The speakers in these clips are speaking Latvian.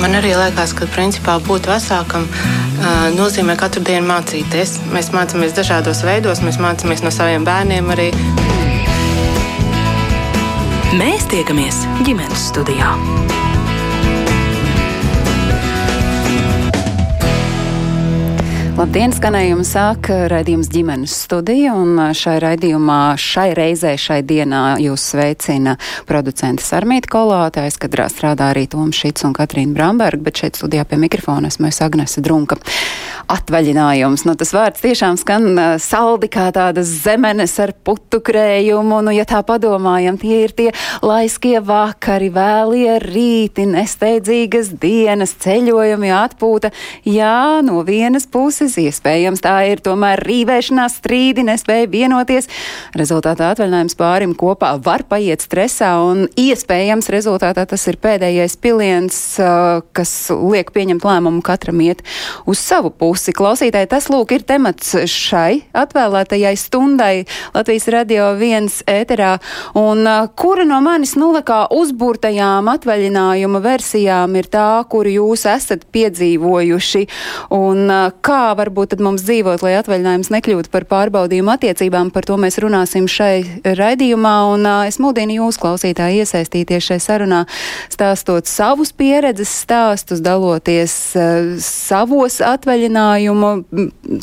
Man arī liekas, ka principā būt vecākam nozīmē katru dienu mācīties. Mēs mācāmies dažādos veidos, mēs mācāmies no saviem bērniem arī. Mēs tiekamies ģimenes studijā. Labdien, skanējumu sāk raidījums ģimenes studija, un šai raidījumā šai reizē, šai dienā jūs sveicina producenta Sarmīta Kolāte, aizkadrā strādā arī Toms Šits un Katrīna Bramberga, bet šeit studijā pie mikrofona esmu es Agnese Drunka. Atvaļinājums, nu tas vārds tiešām skan saldi kā tādas zemenes ar putu krējumu, nu ja tā padomājam, tie ir tie laiskie vakari, vēlie rīti, nesteidzīgas dienas, ceļojumi, atpūta. Jā, no vienas puses puses. Iespējams, tā ir tomēr rīvēšanās strīdi, nespēja vienoties. Rezultātā atvaļinājums pārim kopā var paiet stresā, un iespējams rezultātā tas ir pēdējais piliens, kas liek pieņemt lēmumu katram iet uz savu pusi. Klausītāji, tas lūk ir temats šai atvēlētajai stundai Latvijas radio viens ēterā, un kura no manis nulekā uzbūrtajām atvaļinājuma versijām ir tā, kuru jūs esat piedzīvojuši, un kā varbūt tad mums dzīvot, lai atvaļinājums nekļūtu par pārbaudījumu attiecībām. Par to mēs runāsim šai raidījumā, un uh, es mudinu jūs, klausītāji, iesaistīties šai sarunā, stāstot savus pieredzes stāstus, daloties uh, savos atvaļinājumu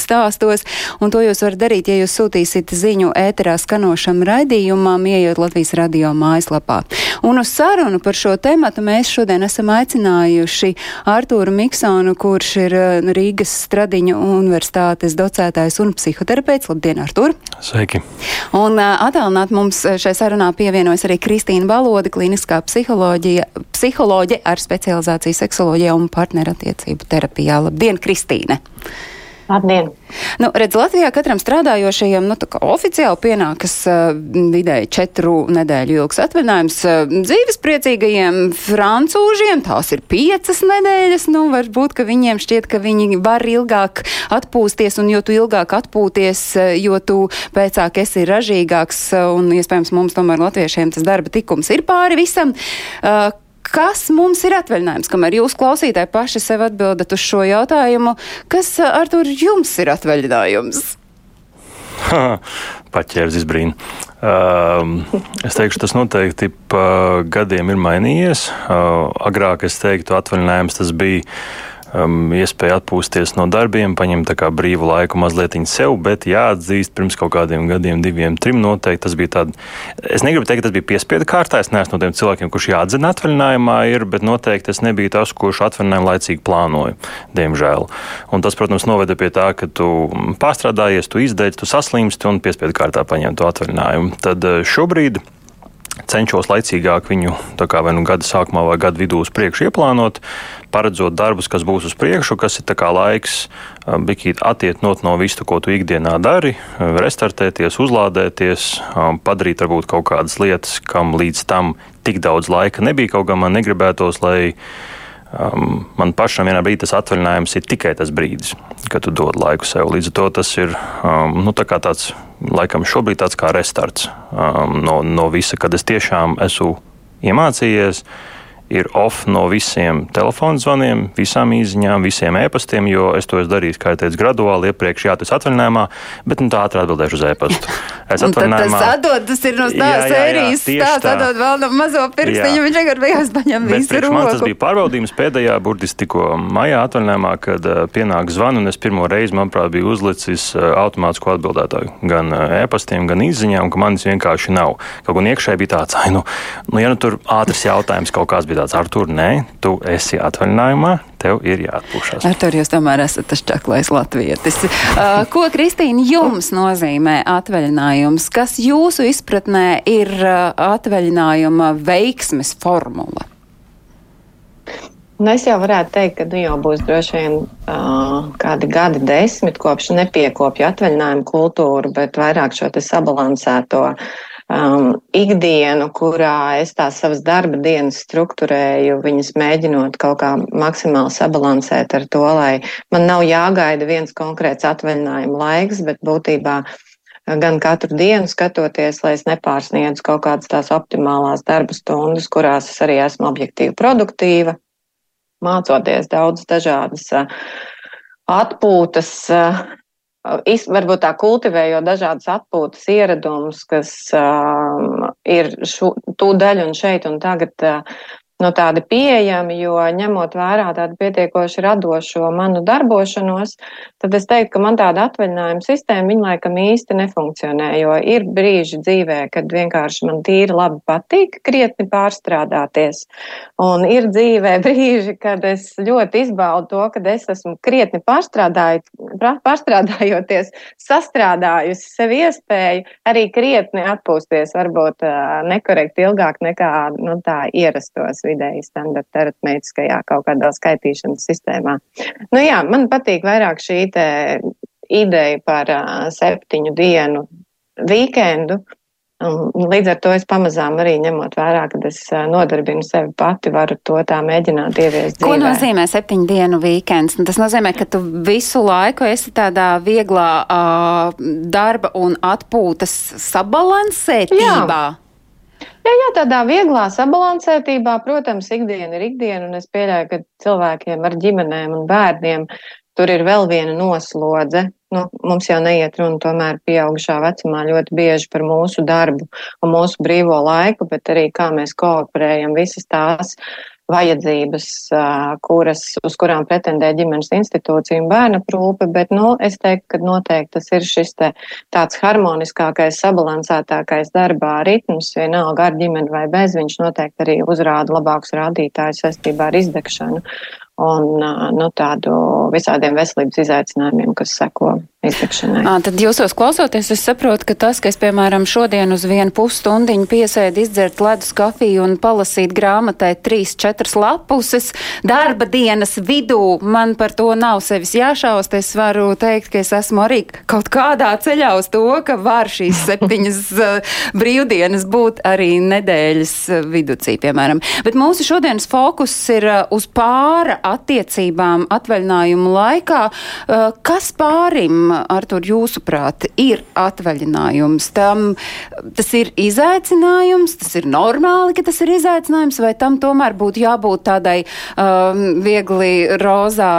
stāstos, un to jūs varat darīt, ja jūs sūtīsiet ziņu ēterā skanošam raidījumam, ieejot Latvijas radio mājaslapā. Un uz sarunu par šo tematu mēs šodien esam aicinājuši Artūru Miksonu, kurš ir Rīgas stradiņu universitātes docētājs un psihoterapeits. Labdien, Artur! Sveiki! Un attālināt mums šai sarunā pievienojas arī Kristīna Balode, kliniskā psiholoģija ar specializāciju seksoloģijā un partnerattiecību terapijā. Labdien, Kristīne! Labdien! Nu, redz, Latvijā katram strādājošajam nu, oficiāli pienākas uh, vidēji četru nedēļu ilgs atvaļinājums. Uh, dzīves priecīgajiem francūžiem tās ir piecas nedēļas. Nu, varbūt, ka viņiem šķiet, ka viņi var ilgāk atpūsties, un jo tu ilgāk atpūties, jo tu pēcāk esi ražīgāks, un iespējams mums tomēr latviešiem tas darba tikums ir pāri visam. Uh, Kas mums ir atvaļinājums? Kamēr jūs klausītāji paši sev atbildat uz šo jautājumu, kas ar to jums ir atvaļinājums? Paķērs izbrīna. Uh, es teikšu, tas noteikti pa gadiem ir mainījies. Uh, agrāk es teiktu, atvaļinājums tas bija um, iespēja atpūsties no darbiem, paņemt brīvu laiku mazliet sev, bet jāatzīst, pirms kaut kādiem gadiem, diviem, trim noteikti tas bija tāds. Es negribu teikt, ka tas bija piespiedu kārtā. Es neesmu no tiem cilvēkiem, kurš jāatzina atvaļinājumā, ir, bet noteikti es nebiju tas, kurš atvaļinājumu laicīgi plānoja, diemžēl. Un tas, protams, noveda pie tā, ka tu pārstrādājies, tu izdeici, tu saslimsti un piespiedu kārtā paņem to atvaļinājumu. Tad eh, šobrīd cenšos laicīgāk viņu vai nu gada sākumā vai gada vidū uz priekšu ieplānot, paredzot darbus, kas būs uz priekšu, kas ir laiks bikīt attieknot no visu, ko tu ikdienā dari, restartēties, uzlādēties, padarīt varbūt kaut kādas lietas, kam līdz tam tik daudz laika nebija, kaut kā man negribētos, lai Um, man pašam vienā brīdī tas atvaļinājums ir tikai tas brīdis, kad tu dod laiku sev. Līdz ar to tas ir um, nu, tā tāds, laikam, šobrīd tāds kā restarts um, no, no visa, kad es tiešām esmu iemācījies ir off no visiem telefonu zvaniem, visām īsiņām, visiem e-pastiem, jo es to esmu darījis, kā jau teicu, graduāli iepriekš, jā, tas atvaļinājumā, bet nu, tā ātri atbildēšu uz e-pastu. Es atvaļinājumā. Tas atdod, tas ir no tā sērijas stāsts, atdod vēl no mazo pirkstiņu, viņš vienkārši beigās paņem visu roku. Man tas bija pārbaudījums pēdējā, burtiski tikko maijā atvaļinājumā, kad uh, pienāk zvanu, un es pirmo reizi, manuprāt, biju uzlicis uh, automātisko atbildētāju gan uh, e-pastiem, gan īsiņām, ka manis vienkārši nav. Kaut gan iekšēji bija tāds, ai, nu, nu, ja nu tur ātrs jautājums kaut kāds bija tāds, Artur, nē, tu esi atvaļinājumā, tev ir jāatpūšas. Artur, jūs tomēr esat tas čaklais latvietis. Uh, ko, Kristīna, jums nozīmē atvaļinājums? Kas jūsu izpratnē ir uh, atvaļinājuma veiksmes formula? Nu, es jau varētu teikt, ka nu, jau būs droši vien uh, kādi gadi, desmit kopš nepiekopja atvaļinājumu kultūru, bet vairāk šo sabalansēto uh, um, ikdienu, kurā es tās savas darba dienas struktūrēju, viņas mēģinot kaut kā maksimāli sabalansēt ar to, lai man nav jāgaida viens konkrēts atvaļinājuma laiks, bet būtībā gan katru dienu skatoties, lai es nepārsniedzu kaut kādas tās optimālās darba stundas, kurās es arī esmu objektīvi produktīva. mācoties daudz dažādas atpūtas, varbūt tā kultivējot dažādas atpūtas ieradumus, kas ir šo, tūdaļ un šeit un tagad no tādi pieejami, jo ņemot vērā tādu pietiekoši radošo manu darbošanos, tad es teiktu, ka man tāda atvaļinājuma sistēma, viņa laikam īsti nefunkcionē, jo ir brīži dzīvē, kad vienkārši man tīri labi patīk krietni pārstrādāties, un ir dzīvē brīži, kad es ļoti izbaudu to, kad es esmu krietni pārstrādājoties, sastrādājusi sev iespēju arī krietni atpūsties, varbūt nekorekti ilgāk nekā nu, tā ierastos vidēji standarta aritmētiskajā kaut kādā skaitīšanas sistēmā. Nu jā, man patīk vairāk šī ideja par uh, septiņu dienu vīkendu. Un līdz ar to es pamazām arī ņemot vērā, ka es nodarbinu sevi pati, varu to tā mēģināt ieviest. Ko dzīvē. nozīmē septiņu dienu vīkends? Nu, tas nozīmē, ka tu visu laiku esi tādā vieglā uh, darba un atpūtas sabalansētībā. Jā. Jā, jā, tādā vieglā sabalansētībā, protams, ikdiena ir ikdiena, un es pieļauju, ka cilvēkiem ar ģimenēm un bērniem tur ir vēl viena noslodze. Nu, mums jau neiet runa tomēr pieaugušā vecumā ļoti bieži par mūsu darbu un mūsu brīvo laiku, bet arī kā mēs kooperējam visas tās vajadzības, kuras, uz kurām pretendē ģimenes institūcija un bērna prūpe, bet, nu, es teiktu, ka noteikti tas ir šis te tāds harmoniskākais, sabalansētākais darbā ritms, vienalga ar ģimeni vai bez, viņš noteikti arī uzrāda labākus rādītājus saistībā ar izdegšanu un nu, tādu visādiem veselības izaicinājumiem, kas seko izdegšanai. À, tad jūsos klausoties, es saprotu, ka tas, ka es, piemēram, šodien uz vienu pusstundiņu piesēdu izdzert ledus kafiju un palasīt grāmatai trīs, četras lapuses, darba dienas vidū man par to nav sevis jāšaust. Es varu teikt, ka es esmu arī kaut kādā ceļā uz to, ka var šīs septiņas brīvdienas būt arī nedēļas viducī, piemēram. Bet mūsu šodienas fokus ir uz pāra attiecībām atvaļinājumu laikā. Kas pārim Artur, jūsuprāt, ir atvaļinājums? Tam, tas ir izaicinājums, tas ir normāli, ka tas ir izaicinājums, vai tam tomēr būtu jābūt tādai um, viegli rozā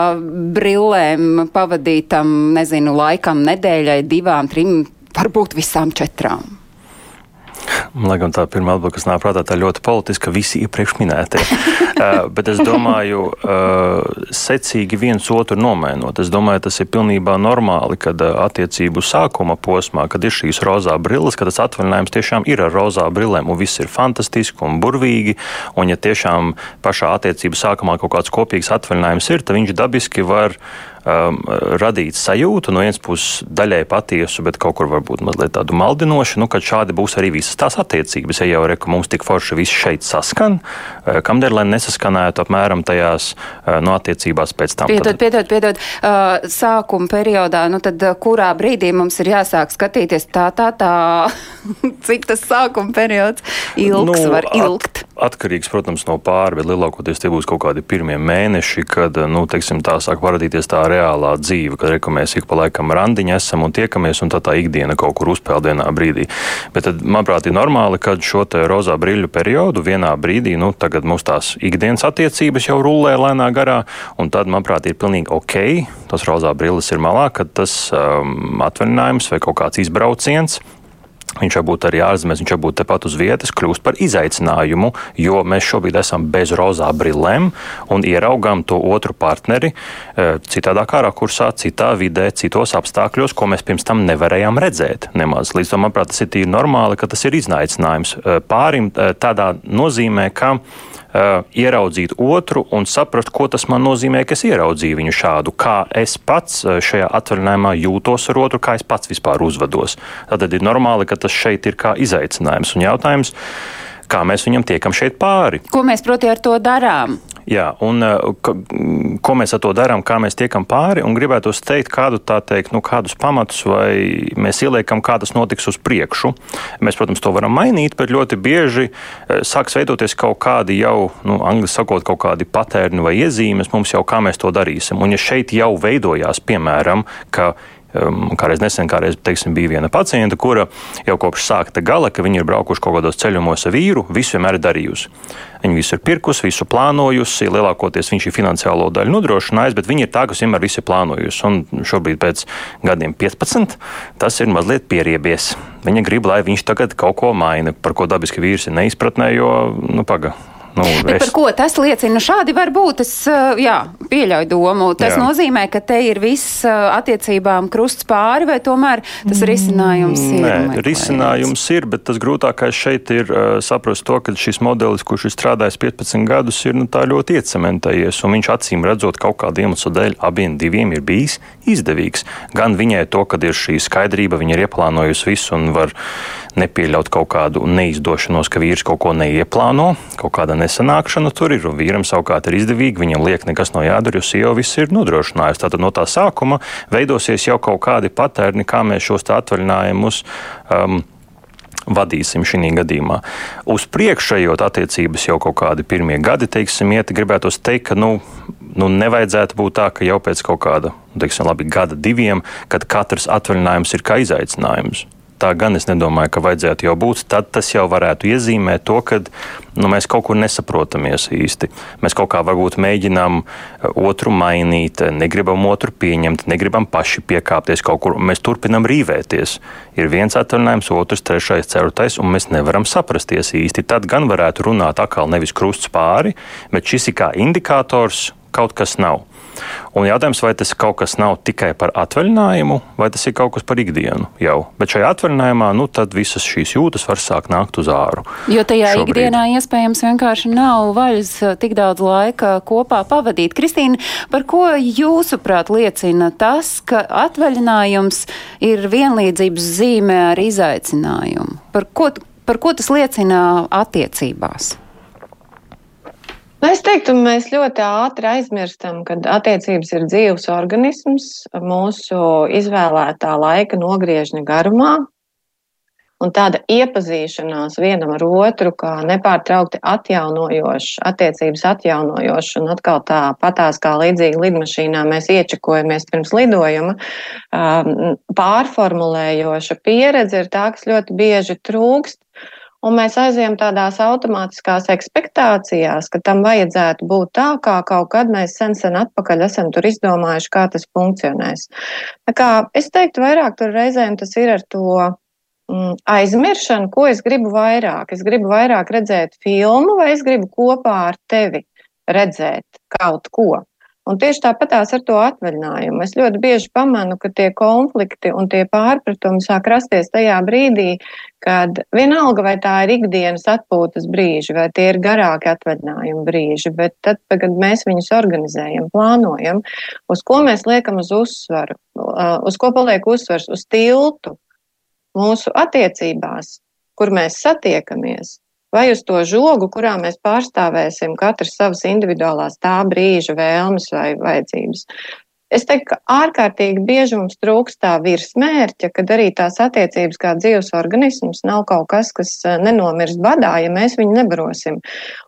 brillēm pavadītam, nezinu, laikam, nedēļai, divām, trim, varbūt visām četrām? Lai gan tā pirmā atbilde, kas nāk prātā, tā ļoti politiska, visi iepriekš minētie. uh, bet es domāju, uh, secīgi viens otru nomainot. Es domāju, tas ir pilnībā normāli, kad uh, attiecību sākuma posmā, kad ir šīs rozā brilles, kad tas atvaļinājums tiešām ir ar rozā brillēm un viss ir fantastiski un burvīgi. Un ja tiešām pašā attiecību sākumā kaut kāds kopīgs atvaļinājums ir, tad viņš dabiski var um, radīt sajūtu, no vienas puses daļai patiesu, bet kaut kur varbūt mazliet tādu maldinošu, nu, kad šādi būs arī visas tās attiecības. Ja jau reka mums tik forši viss šeit saskan, uh, kamdēļ lai nesaskanētu apmēram tajās uh, no attiecībās pēc tam. Piedod, piedod, piedod, uh, sākuma periodā, nu tad uh, kurā brīdī mums ir jāsāk skatīties tā, tā, tā, cik tas sākuma periods ilgs nu, var ilgt? At, atkarīgs, protams, no pāri, bet lielākoties tie būs kaut kādi pirmie mēneši, kad, nu, teiksim, tā sāk parādīties tā reālā dzīve, kad reka, mēs ik pa laikam randiņā esam un tiekamies, un tā tā ikdiena kaut kur uzpeldienā brīdī. Bet tad, manuprāt, ir normāli, ka šo te rozā brīļu periodu vienā brīdī, nu, tagad mums tās ikdienas attiecības jau rullē lēnā garā, un tad, manuprāt, ir pilnīgi ok, tas rozā brilles ir malā, kad tas um, atvaļinājums vai kaut kāds izbrauciens Viņš var būt arī ārzemēs, viņš var būt tepat uz vietas, kļūst par izaicinājumu, jo mēs šobrīd esam bez rozā brillēm un ieraugām to otru partneri eh, citādā kārā kursā, citā vidē, citos apstākļos, ko mēs pirms tam nevarējām redzēt. Nemaz. Līdz tam, manuprāt, tas ir tīri normāli, ka tas ir izaicinājums eh, pārim eh, tādā nozīmē, ka uh, ieraudzīt otru un saprast, ko tas man nozīmē, ka es ieraudzīju viņu šādu, kā es pats šajā atvaļinājumā jūtos ar otru, kā es pats vispār uzvedos. Tad ir normāli, ka tas šeit ir kā izaicinājums un jautājums kā mēs viņam tiekam šeit pāri. Ko mēs proti ar to darām? Jā, un eh, ka, ko mēs ar to darām, kā mēs tiekam pāri, un gribētu teikt, kādu tā teikt, nu, kādus pamatus vai mēs ieliekam, kā tas notiks uz priekšu. Mēs, protams, to varam mainīt, bet ļoti bieži eh, sāks veidoties kaut kādi jau, nu, angļu sakot, kaut kādi patērni vai iezīmes mums jau, kā mēs to darīsim. Un ja šeit jau veidojās, piemēram, ka um, kādreiz nesen, kādreiz, teiksim, bija viena pacienta, kura jau kopš sākta gala, ka viņi ir braukuši kaut kādos ceļojumos ar vīru, visu vienmēr ir darījusi. Viņa visu ir pirkusi, visu plānojusi, lielākoties viņš ir finansiālo daļu nodrošinājis, bet viņa ir tā, kas vienmēr visu ir plānojusi. Un šobrīd pēc gadiem 15 tas ir mazliet pieriebies. Viņa grib, lai viņš tagad kaut ko maina, par ko dabiski vīrs ir neizpratnē, jo, nu, paga, Nu, Bet es... par ko tas liecina? Šādi var būt. Es jā, pieļauju domu. Tas jā. nozīmē, ka te ir viss attiecībām krusts pāri, vai tomēr tas mm. risinājums ir? Nē, risinājums ir, bet tas grūtākais šeit ir uh, saprast to, ka šis modelis, kurš ir strādājis 15 gadus, ir nu, ļoti iecementējies, un viņš acīm redzot kaut kādu iemeslu dēļ abiem diviem ir bijis izdevīgs. Gan viņai to, ka ir šī skaidrība, viņa ir ieplānojusi visu un var nepieļaut kaut kādu neizdošanos, ka vīrs kaut ko neieplāno, kaut kāda nesanākšana tur ir, un vīram savukārt ir izdevīgi, viņam liek nekas no jādara, jo sieva viss ir nodrošinājusi. Tātad no tā sākuma veidosies jau kaut kādi patērni, kā mēs šos atvaļinājumus. Um, vadīsim šī gadījumā. Uz priekšējot attiecības jau kaut kādi pirmie gadi, teiksim, iet, gribētos teikt, ka, nu, nu, nevajadzētu būt tā, ka jau pēc kaut kāda, teiksim, labi, gada diviem, kad katrs atvaļinājums ir kā izaicinājums tā gan es nedomāju, ka vajadzētu jau būt. Tad tas jau varētu iezīmēt to, ka nu, mēs kaut kur nesaprotamies īsti. Mēs kaut kā varbūt mēģinām eh, otru mainīt, negribam otru pieņemt, negribam paši piekāpties kaut kur. Mēs turpinam rīvēties. Ir viens atvaļinājums, otrs, trešais, ceturtais, un mēs nevaram saprasties īsti. Tad gan varētu runāt atkal nevis krusts pāri, bet šis ir kā indikators, kaut kas nav. Un jautājums, vai tas kaut kas nav tikai par atvaļinājumu, vai tas ir kaut kas par ikdienu jau. Bet šajā atvaļinājumā, nu, tad visas šīs jūtas var sākt nākt uz āru. Jo tajā šobrīd. ikdienā iespējams vienkārši nav vaļas eh, tik daudz laika kopā pavadīt. Kristīna, par ko jūsuprāt liecina tas, ka atvaļinājums ir vienlīdzības zīme ar izaicinājumu? Par ko, par ko tas liecina attiecībās? Nu, es teiktu, mēs ļoti ātri aizmirstam, ka attiecības ir dzīves organisms mūsu izvēlētā laika nogriežņa garumā. Un tāda iepazīšanās vienam ar otru, kā nepārtraukti atjaunojoša, attiecības atjaunojoša, un atkal tā patās kā līdzīgi lidmašīnā mēs iečakojamies pirms lidojuma, um, pārformulējoša pieredze ir tā, kas ļoti bieži trūkst un mēs aizējām tādās automātiskās ekspektācijās, ka tam vajadzētu būt tā, kā kaut kad mēs sen sen atpakaļ esam tur izdomājuši, kā tas funkcionēs. Tā kā es teiktu, vairāk tur reizēm tas ir ar to mm, aizmiršanu, ko es gribu vairāk. Es gribu vairāk redzēt filmu, vai es gribu kopā ar tevi redzēt kaut ko. Un tieši tāpatās ar to atvaļinājumu. Es ļoti bieži pamanu, ka tie konflikti un tie pārpratumi sāk rasties tajā brīdī, kad vienalga vai tā ir ikdienas atpūtas brīži, vai tie ir garāki atvaļinājuma brīži, bet tad, kad mēs viņus organizējam, plānojam, uz ko mēs liekam uz uzsvaru, uz ko paliek uzsvars, uz tiltu mūsu attiecībās, kur mēs satiekamies, vai uz to žogu, kurā mēs pārstāvēsim katrs savas individuālās tā brīža vēlmes vai vajadzības. Es teiktu, ka ārkārtīgi bieži mums trūkst tā virsmērķa, kad arī tās attiecības kā dzīves organisms nav kaut kas, kas e, nenomirst badā, ja mēs viņu nebarosim.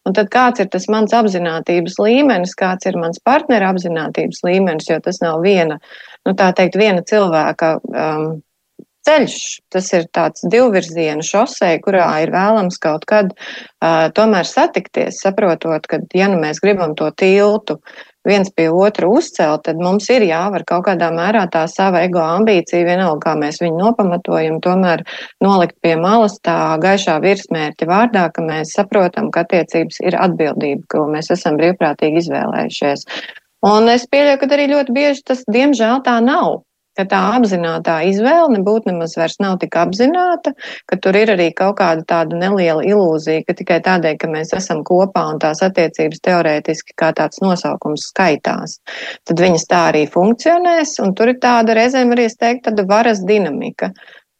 Un tad kāds ir tas mans apzinātības līmenis, kāds ir mans partnera apzinātības līmenis, jo tas nav viena, nu tā teikt, viena cilvēka um, ceļš. Tas ir tāds divvirziena šosei, kurā ir vēlams kaut kad uh, tomēr satikties, saprotot, ka, ja nu mēs gribam to tiltu viens pie otra uzcelt, tad mums ir jāvar kaut kādā mērā tā sava ego ambīcija, vienalga, kā mēs viņu nopamatojam, tomēr nolikt pie malas tā gaišā virsmērķa vārdā, ka mēs saprotam, ka attiecības ir atbildība, ko mēs esam brīvprātīgi izvēlējušies. Un es pieļauju, ka arī ļoti bieži tas, diemžēl, tā nav ka tā apzināta izvēle nebūtu nemaz vairs nav tik apzināta, ka tur ir arī kaut kāda tāda neliela ilūzija, ka tikai tādēļ, ka mēs esam kopā un tās attiecības teorētiski kā tāds nosaukums skaitās, tad viņas tā arī funkcionēs, un tur ir tāda reizēm arī, es teiktu, tāda varas dinamika.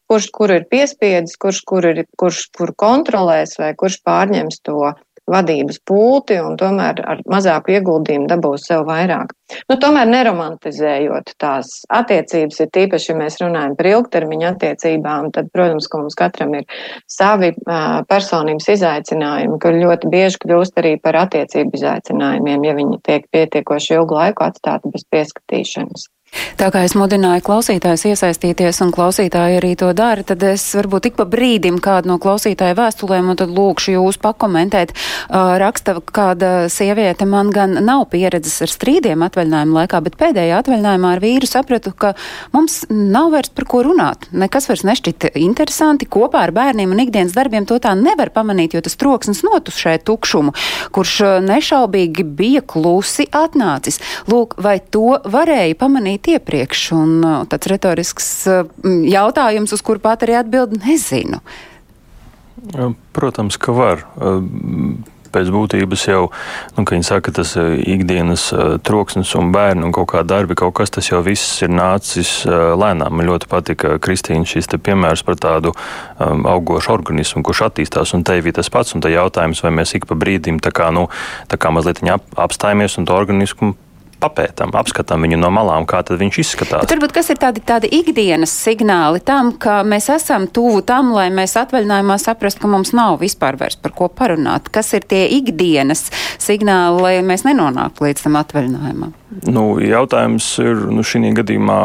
Kurš kur ir piespiedis, kurš kur, ir, kurš kur kontrolēs vai kurš pārņems to vadības pulti un tomēr ar mazāku ieguldījumu dabūs sev vairāk. Nu, tomēr neromantizējot tās attiecības, ir tīpaši, ja mēs runājam par ilgtermiņa attiecībām, tad, protams, ka mums katram ir savi uh, personības izaicinājumi, kur ļoti bieži kļūst arī par attiecību izaicinājumiem, ja viņi tiek pietiekoši ilgu laiku atstāti bez pieskatīšanas. Tā kā es mudināju klausītājus iesaistīties, un klausītāji arī to dara, tad es varbūt tik pa brīdim kādu no klausītāju vēstulēm, un tad lūkšu jūs pakomentēt. Uh, raksta, kāda sieviete man gan nav pieredzes ar strīdiem atvaļinājuma laikā, bet pēdējā atvaļinājumā ar vīru sapratu, ka mums nav vairs par ko runāt. Nekas vairs nešķita interesanti. Kopā ar bērniem un ikdienas darbiem to tā nevar pamanīt, jo tas troksnis notušē tukšumu, kurš nešaubīgi bija klusi atnācis. Lūk, vai to varēja pamanīt? Minēt iepriekš, un uh, tāds retorisks uh, jautājums, uz kuru pat arī atbild nezinu. Protams, ka var pēc būtības jau, nu, ka viņi saka, tas ikdienas troksnis un bērni un kaut kā darbi, kaut kas tas jau viss ir nācis lēnām. Man ļoti patika Kristīna šis piemērs par tādu um, augošu organismu, kurš attīstās, un te ir tas pats, un te jautājums, vai mēs ik pa brīdim tā kā, nu, tā kā mazliet ap, apstājamies un to organismu papētām, apskatām viņu no malām, kā viņš izskatās. Bet varbūt kas ir tādi, tādi ikdienas signāli tam, ka mēs esam tuvu tam, lai mēs atvaļinājumā saprastu, ka mums nav vispār vairs par ko parunāt. Kas ir tie ikdienas signāli, lai mēs nenonāktu līdz tam atvaļinājumam? Nu, jautājums ir, nu, šī gadījumā,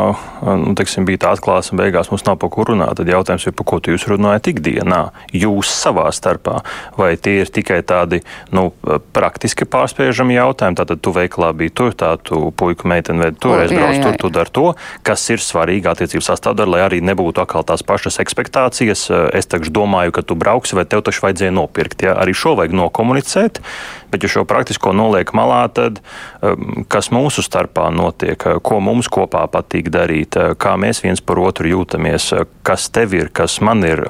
nu, teiksim, bija tā atklāsme, beigās mums nav par ko runāt. Tad jautājums ir, par ko jūs runājat ikdienā, jūs savā starpā, vai tie ir tikai tādi, nu, praktiski pārspiežami jautājumi. Tātad tu veiklā biji tur, tā tu puiku meiteni vai toreiz brauc tur, tu dari to, kas ir svarīgi attiecību sastāvdaļa, lai arī nebūtu atkal tās pašas expectācijas. Es taču domāju, ka tu brauksi, vai tev taču vajadzēja nopirkt. Ja? Arī šo vajag nokomunicēt. Bet, ja šo praktisko noliek malā, tad um, kas mūsu starpā notiek, ko mums kopā patīk darīt, kā mēs viens par otru jūtamies, kas tev ir, kas man ir,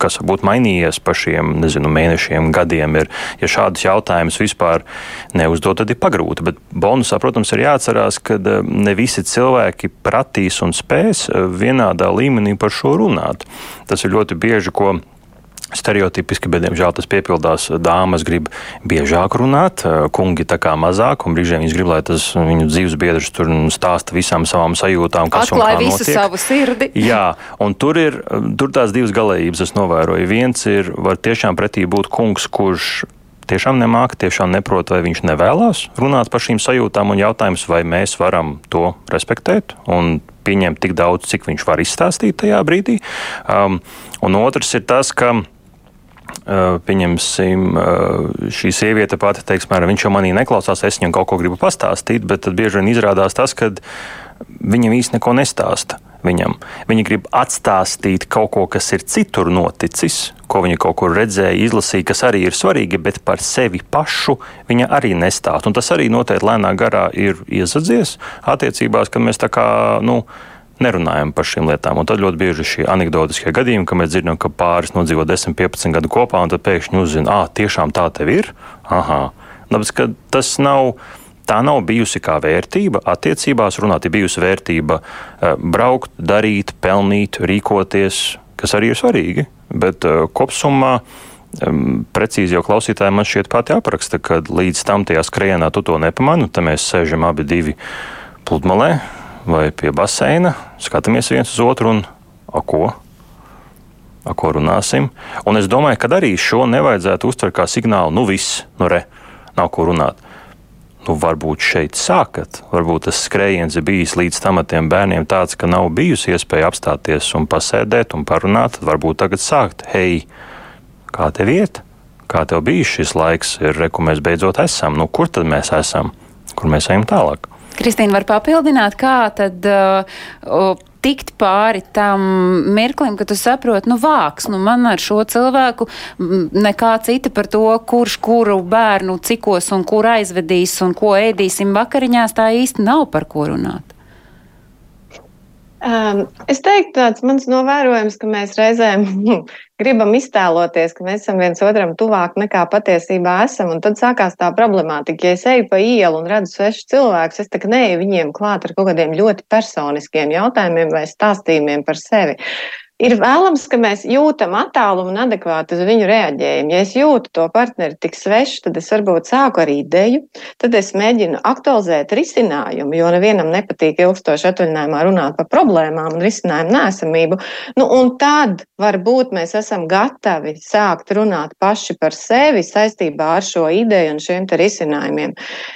kas varbūt mainījies pa šiem nezinu, mēnešiem, gadiem. Ir, ja šādus jautājumus vispār neuzdod, tad ir pagrūti. Bet bonusā, protams, ir jāatcerās, ka ne visi cilvēki pratīs un spēs vienādā līmenī par šo runāt. Tas ir ļoti bieži, ko stereotipiski, bet, diemžēl, tas piepildās. Dāmas grib biežāk runāt, kungi tā kā mazāk, un brīžiem viņas grib, lai tas viņu dzīves biedrs tur stāsta visām savām sajūtām, kas Atklāja un kā visu notiek. savu sirdi. Jā, un tur ir tur tās divas galējības, es novēroju. Viens ir, var tiešām pretī būt kungs, kurš tiešām nemāca, tiešām neprot, vai viņš nevēlas runāt par šīm sajūtām un jautājums, vai mēs varam to respektēt un pieņemt tik daudz, cik viņš var izstāstīt tajā brīdī. Um, un otrs ir tas, ka pieņemsim, šī sieviete pati teiks, mēram, viņš jau manī neklausās, es viņam kaut ko gribu pastāstīt, bet tad bieži vien izrādās tas, ka viņam īsti neko nestāsta. Viņam. Viņa grib atstāstīt kaut ko, kas ir citur noticis, ko viņa kaut kur redzēja, izlasīja, kas arī ir svarīgi, bet par sevi pašu viņa arī nestāsta. Un tas arī noteikti lēnā garā ir iesadzies attiecībās, ka mēs tā kā, nu, nerunājam par šīm lietām. Un tad ļoti bieži šie anekdotiskie gadījumi, ka mēs dzirdam, ka pāris nodzīvo 10, 15 gadu kopā, un tad pēkšņi uzzina, ah, tiešām tā tev ir. Aha. Tāpēc, ka tas nav. Tā nav bijusi kā vērtība. Attiecībās runāt ir bijusi vērtība braukt, darīt, pelnīt, rīkoties, kas arī ir svarīgi. Bet kopsumā precīzi jau klausītājiem man šķiet pati apraksta, ka līdz tam tajā skrejienā tu to nepamani. Tad mēs sēžam abi divi pludmalē, vai pie baseina, skatāmies viens uz otru un a ko? A ko runāsim? Un es domāju, ka arī šo nevajadzētu uztvert kā signālu, nu viss, nu re, nav ko runāt. Nu, varbūt šeit sākat, varbūt tas skrējiens ir bijis līdz tam tiem bērniem tāds, ka nav bijusi iespēja apstāties un pasēdēt un parunāt. Tad varbūt tagad sākt, hei, kā tev iet? Kā tev bija šis laiks, ir re, kur mēs beidzot esam? Nu, kur tad mēs esam? Kur mēs ejam tālāk? Kristīna var papildināt, kā tad uh, tikt pāri tam mirklim, ka tu saproti, nu vāks, nu man ar šo cilvēku nekā cita par to, kurš kuru bērnu cikos un kur aizvedīs un ko ēdīsim vakariņās, tā īsti nav par ko runāt. Um, es teiktu, tāds mans novērojums, ka mēs reizēm gribam iztēloties, ka mēs esam viens otram tuvāk nekā patiesībā esam. Un tad sākās tā problemātika. Ja es eju pa ielu un redzu svešu cilvēku, es tā kā neeju viņiem klāt ar kaut kādiem ļoti personiskiem jautājumiem vai stāstījumiem par sevi. Ir vēlams, ka mēs jūtam attālumu un adekvāti uz viņu reaģējam. Ja es jūtu to partneri tik svešu, tad es varbūt sāku ar ideju, tad es mēģinu aktualizēt risinājumu, jo nevienam nepatīk ilgstoši atvaļinājumā runāt par problēmām un risinājumu nēsamību. Nu, un tad varbūt mēs esam gatavi sākt runāt paši par sevi saistībā ar šo ideju un šiem risinājumiem.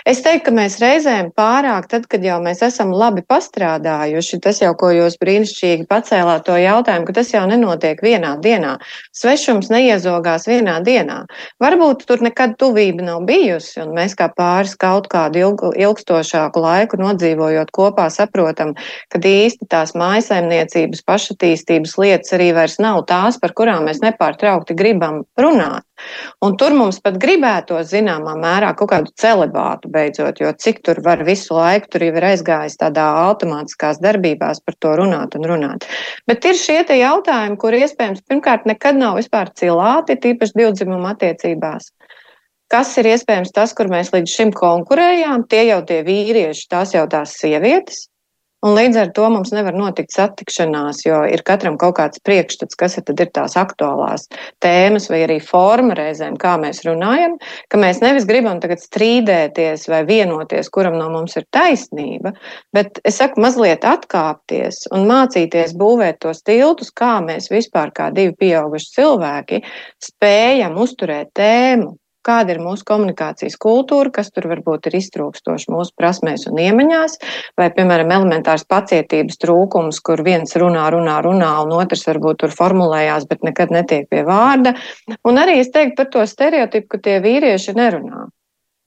Es teiktu, ka mēs reizēm pārāk, tad, kad jau mēs esam labi pastrādājuši, tas jau, ko jūs brīnišķīgi pacēlāt to jautājumu, ka tas jau nenotiek vienā dienā. Svešums neiezogās vienā dienā. Varbūt tur nekad tuvība nav bijusi, un mēs kā pāris kaut kādu ilg, ilgstošāku laiku nodzīvojot kopā saprotam, ka īsti tās mājasaimniecības pašatīstības lietas arī vairs nav tās, par kurām mēs nepārtraukti gribam runāt. Un tur mums pat gribētos zināmā mērā kaut kādu celibātu beidzot, jo cik tur var visu laiku, tur jau ir aizgājis tādā automātiskās darbībās par to runāt un runāt. Bet ir šie te jautājumi, kur iespējams pirmkārt nekad nav vispār cilāti, tīpaši divdzimumu attiecībās. Kas ir iespējams tas, kur mēs līdz šim konkurējām? Tie jau tie vīrieši, tās jau tās sievietes. Un līdz ar to mums nevar notikt satikšanās, jo ir katram kaut kāds priekšstats, kas ir, ir tās aktuālās tēmas vai arī forma reizēm, kā mēs runājam, ka mēs nevis gribam tagad strīdēties vai vienoties, kuram no mums ir taisnība, bet es saku mazliet atkāpties un mācīties būvēt tos tiltus, kā mēs vispār kā divi pieauguši cilvēki spējam uzturēt tēmu kāda ir mūsu komunikācijas kultūra, kas tur varbūt ir iztrūkstoši mūsu prasmēs un iemaņās, vai, piemēram, elementārs pacietības trūkums, kur viens runā, runā, runā, un otrs varbūt tur formulējās, bet nekad netiek pie vārda. Un arī es teiktu par to stereotipu, ka tie vīrieši nerunā.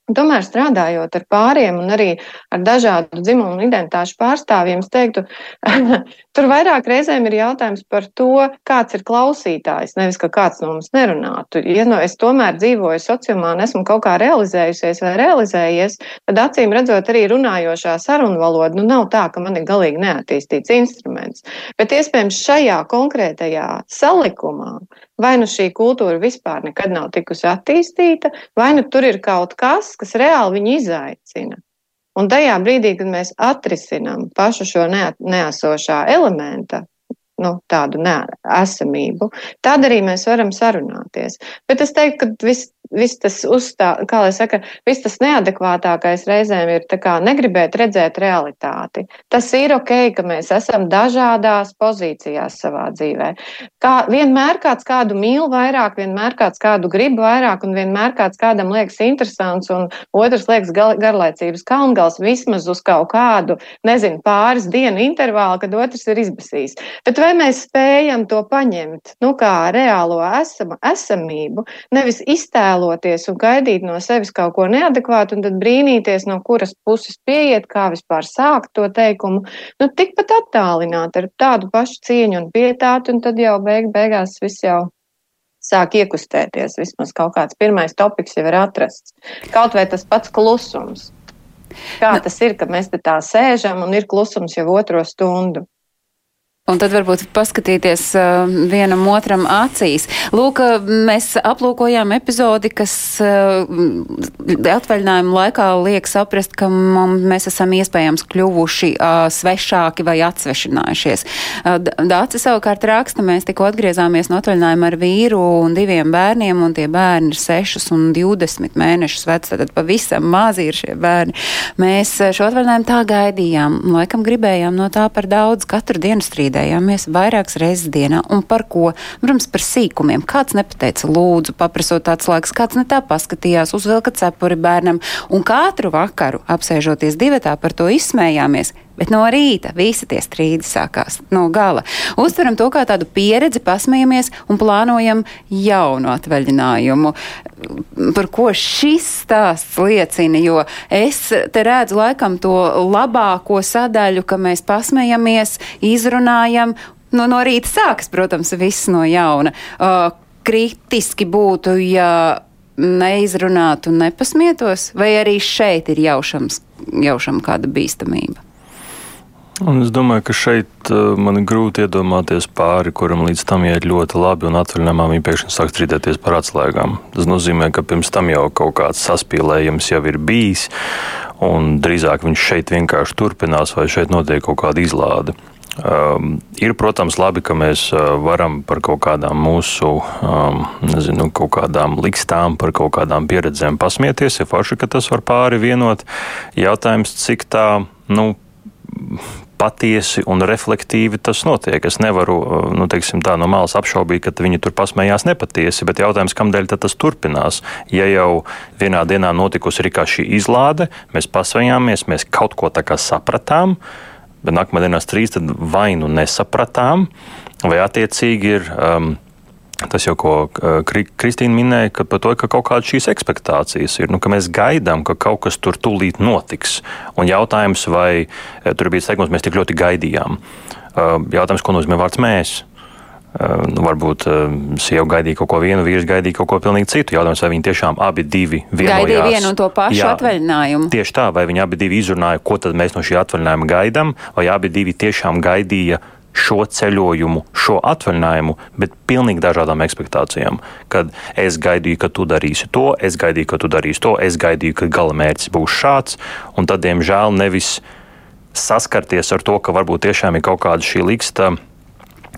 Tomēr strādājot ar pāriem un arī ar dažādu dzimumu un identitāšu pārstāvjiem, es teiktu, tur vairāk reizēm ir jautājums par to, kāds ir klausītājs, nevis ka kāds no mums nerunātu. Ja no es tomēr dzīvoju sociumā un esmu kaut kā realizējusies vai realizējies, tad acīm redzot arī runājošā sarunvaloda, nu nav tā, ka man ir galīgi neattīstīts instruments. Bet iespējams šajā konkrētajā salikumā vai nu šī kultūra vispār nekad nav tikusi attīstīta, vai nu tur ir kaut kas, kas reāli viņu izaicina. Un tajā brīdī, kad mēs atrisinām pašu šo neesošā elementa, nu, tādu neesamību, tad arī mēs varam sarunāties. Bet es teiktu, ka viss viss tas uzstā, kā lai saka, viss tas neadekvātākais reizēm ir kā negribēt redzēt realitāti. Tas ir ok, ka mēs esam dažādās pozīcijās savā dzīvē. Kā vienmēr kāds kādu mīl vairāk, vienmēr kāds kādu grib vairāk, un vienmēr kāds kādam liekas interesants, un otrs liekas garlaicības kalngals vismaz uz kaut kādu, nezinu, pāris dienu intervālu, kad otrs ir izbasījis. Bet vai mēs spējam to paņemt, nu kā reālo esam, esamību, nevis iztēlot iztēloties un gaidīt no sevis kaut ko neadekvātu, un tad brīnīties, no kuras puses pieiet, kā vispār sākt to teikumu, nu, tikpat attālināt ar tādu pašu cieņu un pietātu, un tad jau beig, beigās viss jau sāk iekustēties. Vismaz kaut kāds pirmais topiks jau ir atrasts. Kaut vai tas pats klusums. Kā nu. tas ir, ka mēs te tā sēžam un ir klusums jau otro stundu? Un tad varbūt paskatīties uh, vienam otram acīs. Lūk, mēs aplūkojām epizodi, kas uh, atvaļinājuma laikā liek saprast, ka mums, mēs esam iespējams kļuvuši uh, svešāki vai atsvešinājušies. Dācis savukārt raksta, mēs tikko atgriezāmies no atvaļinājuma ar vīru un diviem bērniem, un tie bērni ir 6 un 20 mēnešus veci, tad pavisam mazi ir šie bērni. Mēs šo atvaļinājumu tā gaidījām, laikam gribējām no tā par daudz katru dienu strīdēt strīdējāmies vairākas reizes dienā. Un par ko? Protams, par sīkumiem. Kāds nepateica lūdzu, paprasot laiks, kāds ne tā paskatījās, uzvilka cepuri bērnam. Un katru vakaru, apsēžoties divatā, par to izsmējāmies. Bet no rīta visi tie strīdi sākās no gala. Uztveram to kā tādu pieredzi, pasmējamies un plānojam jaunu atvaļinājumu. Par ko šis stāsts liecina, jo es te redzu laikam to labāko sadaļu, ka mēs pasmējamies, izrunājam. No, no rīta sākas, protams, viss no jauna. Uh, kritiski būtu, ja neizrunātu un nepasmietos, vai arī šeit ir jaušams, jaušam kāda bīstamība? Un es domāju, ka šeit uh, man ir grūti iedomāties pāri, kuram līdz tam iet ļoti labi, un atvaļinājumā viņi pēkšņi sāk strīdēties par atslēgām. Tas nozīmē, ka pirms tam jau kaut kāds saspīlējums jau ir bijis, un drīzāk viņš šeit vienkārši turpinās, vai šeit notiek kaut kāda izlāde. Um, ir, protams, labi, ka mēs uh, varam par kaut kādām mūsu, um, nezinu, kaut kādām likstām, par kaut kādām pieredzēm pasmieties. Ir forši, ka tas var pāri vienot. Jautājums, cik tā, nu, patiesi un reflektīvi tas notiek. Es nevaru nu, teiksim, tā, no malas apšaubīt, ka viņi tur pasmējās nepatiesi, bet jautājums, kādēļ tas turpinās? Ja jau vienā dienā notikusi arī šī izlāde, mēs pasmējāmies, mēs kaut ko tā kā sapratām bet nākamā dienā strīds, tad vai nu nesapratām, vai attiecīgi ir. Um, Tas jau, ko uh, Kristīna minēja, ka par to, ka kaut kādas šīs expectācijas ir, nu, ka mēs gaidām, ka kaut kas tur tūlīt notiks. Un jautājums, vai eh, tur bija teikums, mēs tik ļoti gaidījām. Uh, jautājums, ko nozīmē vārds mēs? Eh, nu, varbūt sieva gaidīja kaut ko vienu, vīrs gaidīja kaut ko pilnīgi citu. Jautājums, vai viņi tiešām abi divi vienojās. Gaidīja vienu un to pašu Jā, atvaļinājumu. Tieši tā, vai viņi abi divi izrunāja, ko tad mēs no šī atvaļinājuma gaidām, vai abi divi tiešām gaidīja šo ceļojumu, šo atvaļinājumu, bet pilnīgi dažādām expectācijām. Kad es gaidīju, ka tu darīsi to, es gaidīju, ka tu darīsi to, es gaidīju, ka gala mērķis būs šāds, un tad, diemžēl, nevis saskarties ar to, ka varbūt tiešām ir kaut kāda šī liksta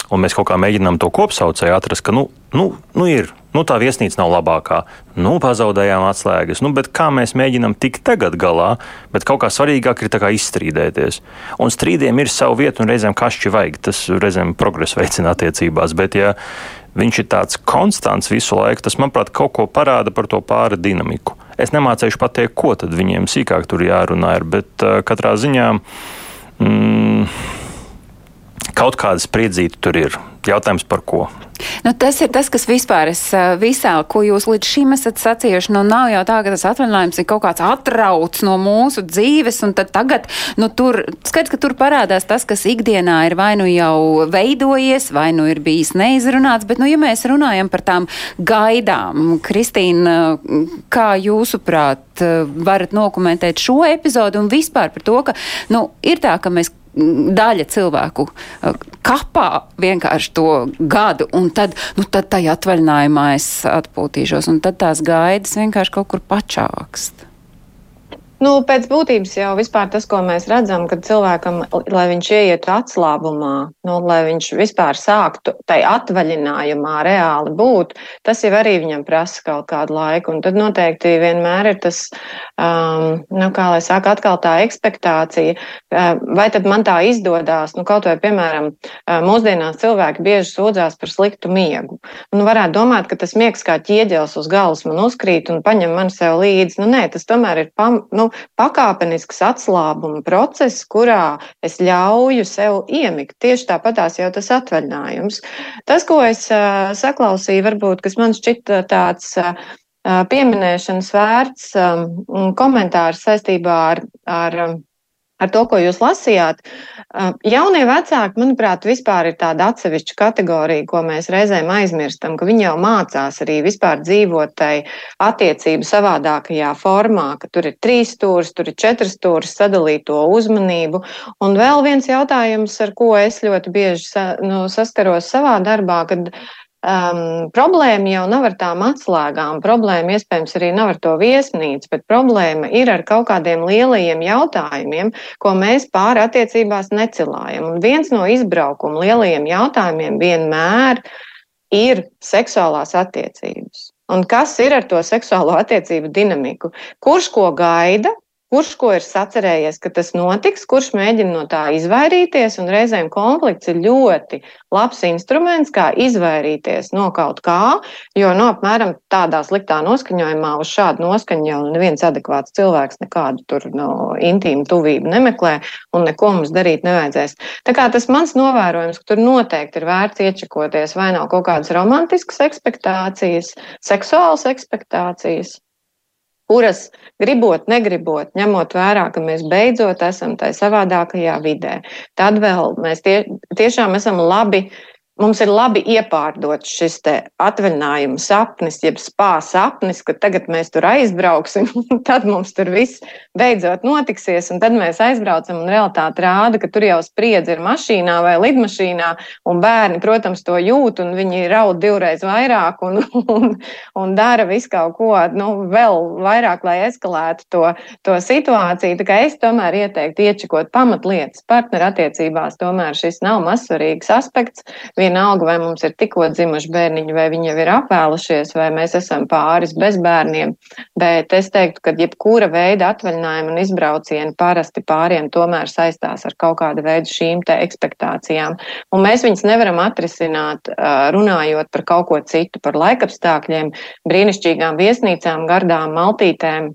un mēs kaut kā mēģinām to kopsaucēju atrast, ka nu, nu, nu ir. Nu, tā viesnīca nav labākā. Nu, pazaudējām atslēgas. Nu, kā mēs mēģinām tikt tagad galā, bet kaut kā svarīgāk ir kā izstrīdēties. Un strīdiem ir sava vieta, un reizēm kašķi vajag. Tas reizēm progresu veicina attiecībās. Bet, ja viņš ir tāds konstants visu laiku, tas, manuprāt, kaut ko parāda par to pāri dinamiku. Es nemācīšu pateikt, ko tad viņiem sīkāk tur jārunā, ir, bet uh, katrā ziņā. Mm, kaut kāda spriedzīta tur ir. Jautājums par ko? Nu, tas ir tas, kas vispār es visā, ko jūs līdz šim esat sacījuši. Nu, nav jau tā, ka tas atvaļinājums ir kaut kāds atrauts no mūsu dzīves, un tad tagad, nu, tur, skaidrs, ka tur parādās tas, kas ikdienā ir vai nu jau veidojies, vai nu ir bijis neizrunāts, bet, nu, ja mēs runājam par tām gaidām, Kristīna, kā jūsuprāt, varat dokumentēt šo epizodu un vispār par to, ka, nu, ir tā, ka mēs daļa cilvēku uh, kapā vienkārši to gadu, un tad, nu, tad tajā atvaļinājumā es atpūtīšos, un tad tās gaidas vienkārši kaut kur pačākst. Nu, pēc būtības jau vispār tas, ko mēs redzam, kad cilvēkam, lai viņš ieietu atslābumā, nu, lai viņš vispār sāktu tai atvaļinājumā reāli būt, tas jau arī viņam prasa kaut kādu laiku. Un tad noteikti vienmēr ir tas, um, nu, kā lai saka, atkal tā ekspektācija, uh, vai tad man tā izdodās, nu, kaut vai, piemēram, uh, mūsdienās cilvēki bieži sūdzās par sliktu miegu. Un varētu domāt, ka tas miegs kā ķieģels uz galvas man uzkrīt un paņem man sev līdzi. Nu, nē, tas tomēr ir pam, nu, pakāpenisks atslābuma process, kurā es ļauju sev iemigt. Tieši tāpatās jau tas atvaļinājums. Tas, ko es uh, saklausīju, varbūt, kas man šķita tāds uh, pieminēšanas vērts um, komentārs saistībā ar, ar ar to, ko jūs lasījāt. Jaunie vecāki, manuprāt, vispār ir tāda atsevišķa kategorija, ko mēs reizēm aizmirstam, ka viņi jau mācās arī vispār dzīvot tai attiecību savādākajā formā, ka tur ir trīs stūris, tur ir četras stūris, sadalīt to uzmanību. Un vēl viens jautājums, ar ko es ļoti bieži nu, saskaros savā darbā, kad Um, problēma jau nav ar tām atslēgām, problēma iespējams arī nav ar to viesnīcu, bet problēma ir ar kaut kādiem lielajiem jautājumiem, ko mēs pāri attiecībās necilājam. Un viens no izbraukuma lielajiem jautājumiem vienmēr ir seksuālās attiecības. Un kas ir ar to seksuālo attiecību dinamiku? Kurš ko gaida, Kurš ko ir sacerējies, ka tas notiks, kurš mēģina no tā izvairīties, un reizēm konflikts ir ļoti labs instruments, kā izvairīties no kaut kā, jo, nu, apmēram tādā sliktā noskaņojumā uz šādu noskaņu jau neviens adekvāts cilvēks nekādu tur no intīmu tuvību nemeklē, un neko mums darīt nevajadzēs. Tā kā tas mans novērojums, ka tur noteikti ir vērts iečakoties, vai nav kaut kādas romantiskas ekspektācijas, seksuālas ekspektācijas kuras gribot, negribot, ņemot vērā, ka mēs beidzot esam tajā savādākajā vidē. Tad vēl mēs tie, tiešām esam labi mums ir labi iepārdot šis atvaļinājuma sapnis, jeb spā sapnis, ka tagad mēs tur aizbrauksim, un tad mums tur viss beidzot notiksies, tad mēs aizbraucam, un realitāte rāda, ka tur jau spriedzi ir mašīnā vai lidmašīnā, un bērni, protams, to jūt, un viņi raud divreiz vairāk un, un, un dara visu kaut ko nu, vēl vairāk, lai eskalētu to, to situāciju. Tā kā es tomēr ieteiktu iečakot pamatlietas partnerattiecībās, tomēr šis nav mazsvarīgs aspekts. Vien vienalga, vai mums ir tikko dzimuši bērniņi, vai viņi jau ir apvēlušies, vai mēs esam pāris bez bērniem. Bet es teiktu, ka jebkura veida atvaļinājuma un izbraucieni parasti pāriem tomēr saistās ar kaut kādu veidu šīm te ekspektācijām. Un mēs viņus nevaram atrisināt runājot par kaut ko citu, par laikapstākļiem, brīnišķīgām viesnīcām, gardām maltītēm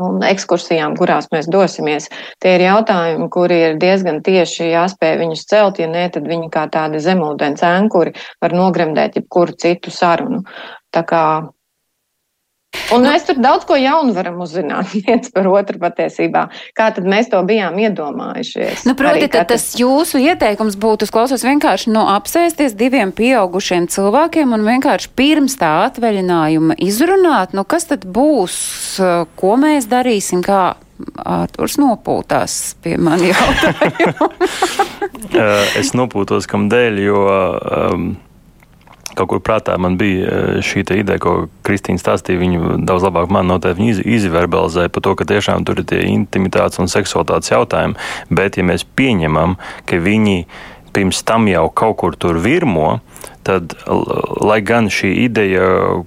un ekskursijām, kurās mēs dosimies. Tie ir jautājumi, kuri ir diezgan tieši jāspēj viņus celt, ja nē, tad viņi kā tādi zemūdens ēnkuri var nogremdēt jebkuru citu sarunu. Tā kā Un mēs tur daudz ko jaunu varam uzzināt viens par otru patiesībā. Kā tad mēs to bijām iedomājušies? Nu, proti, tad tas jūsu ieteikums būtu, klausās, vienkārši no apsēsties diviem pieaugušiem cilvēkiem un vienkārši pirms tā atvaļinājuma izrunāt, nu kas tad būs, ko mēs darīsim, kā Ārturs nopūtās pie mani jautājumu. es nopūtos kam dēļ, jo. Um, kaut kur prātā man bija eh, šī ideja, ko Kristīna stāstīja. Viņu daudz labāk man noteikti iz, izverbalizēja par to, ka tiešām tur ir tie intimitātes un seksualitātes jautājumi. Bet, ja mēs pieņemam, ka viņi pirms tam jau kaut kur tur virmo, tad, lai gan šī ideja,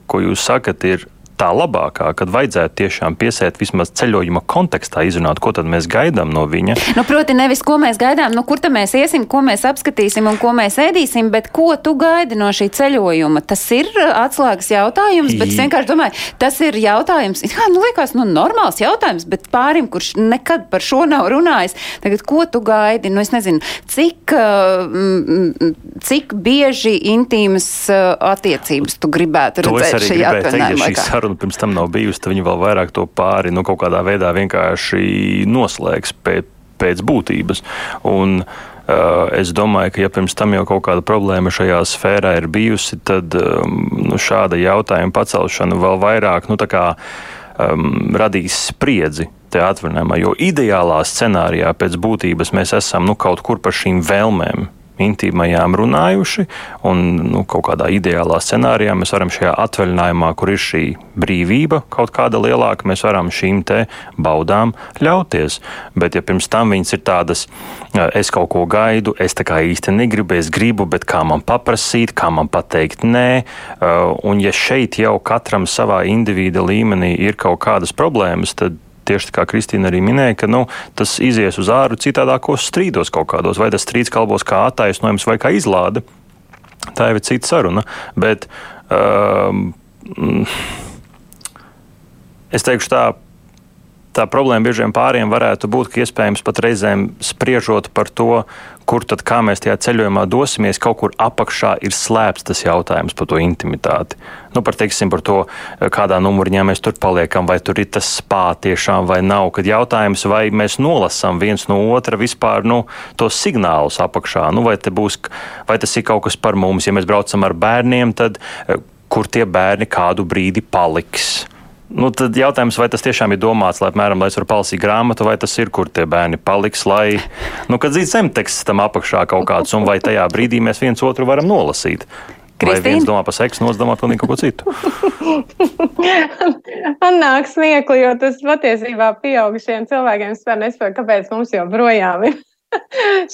ko jūs sakat, ir tā labākā, kad vajadzētu tiešām piesēt vismaz ceļojuma kontekstā, izrunāt, ko tad mēs gaidām no viņa. Nu, proti, nevis ko mēs gaidām, nu, kur mēs iesim, ko mēs apskatīsim un ko mēs ēdīsim, bet ko tu gaidi no šī ceļojuma. Tas ir atslēgas jautājums, bet es vienkārši domāju, tas ir jautājums, kā, nu, liekas, nu, normāls jautājums, bet pārim, kurš nekad par šo nav runājis, tagad, ko tu gaidi, nu, es nezinu, cik, cik bieži intīmas attiecības tu gribētu redzēt šajā atvaļinājumā saruna pirms tam nav bijusi, tad viņi vēl vairāk to pāri nu, kaut kādā veidā vienkārši noslēgs pēc, pēc būtības. Un, Uh, es domāju, ka ja pirms tam jau kaut kāda problēma šajā sfērā ir bijusi, tad um, nu, šāda jautājuma pacelšana vēl vairāk nu, kā, um, radīs spriedzi tajā atvaļinājumā. Jo ideālā scenārijā pēc būtības mēs esam nu, kaut kur par šīm vēlmēm intīmajām runājuši. Un, nu, kaut kādā ideālā scenārijā mēs varam šajā atvaļinājumā, kur ir šī brīvība kaut kāda lielāka, mēs varam šīm te baudām ļauties. Bet, ja pirms tam viņas ir tādas, es kaut ko gaidu, es tā kā īsti negribu, es gribu, bet kā man paprasīt, kā man pateikt nē, un ja šeit jau katram savā individa līmenī ir kaut kādas problēmas, tad tieši kā Kristīna arī minēja, ka nu, tas izies uz āru citādākos strīdos kaut kādos, vai tas strīds kalbos kā attaisnojums vai kā izlāde. Tā jau ir cita saruna. Bet, um, es teikšu tā, tā problēma biežiem pāriem varētu būt, ka iespējams pat reizēm spriežot par to, kur tad kā mēs tajā ceļojumā dosimies, kaut kur apakšā ir slēpts tas jautājums par to intimitāti. Nu, par, teiksim, par to, kādā numuriņā mēs tur paliekam, vai tur ir tas spā tiešām vai nav. Kad jautājums, vai mēs nolasām viens no otra vispār nu, tos signālus apakšā, nu, vai, būs, vai tas ir kaut kas par mums. Ja mēs braucam ar bērniem, tad eh, kur tie bērni kādu brīdi paliks? Nu, tad jautājums, vai tas tiešām ir domāts, lai, apmēram, lai es varu palasīt grāmatu, vai tas ir, kur tie bērni paliks, lai, nu, kad zīt zemteksts tam apakšā kaut kāds, un vai tajā brīdī mēs viens otru varam nolasīt. Kristīna? Vai viens domā par seksu, otrs domā pilnīgi kaut ko citu? Man nāk smiekli, jo tas patiesībā pieaugušiem cilvēkiem spēr nespēj, kāpēc mums joprojām ir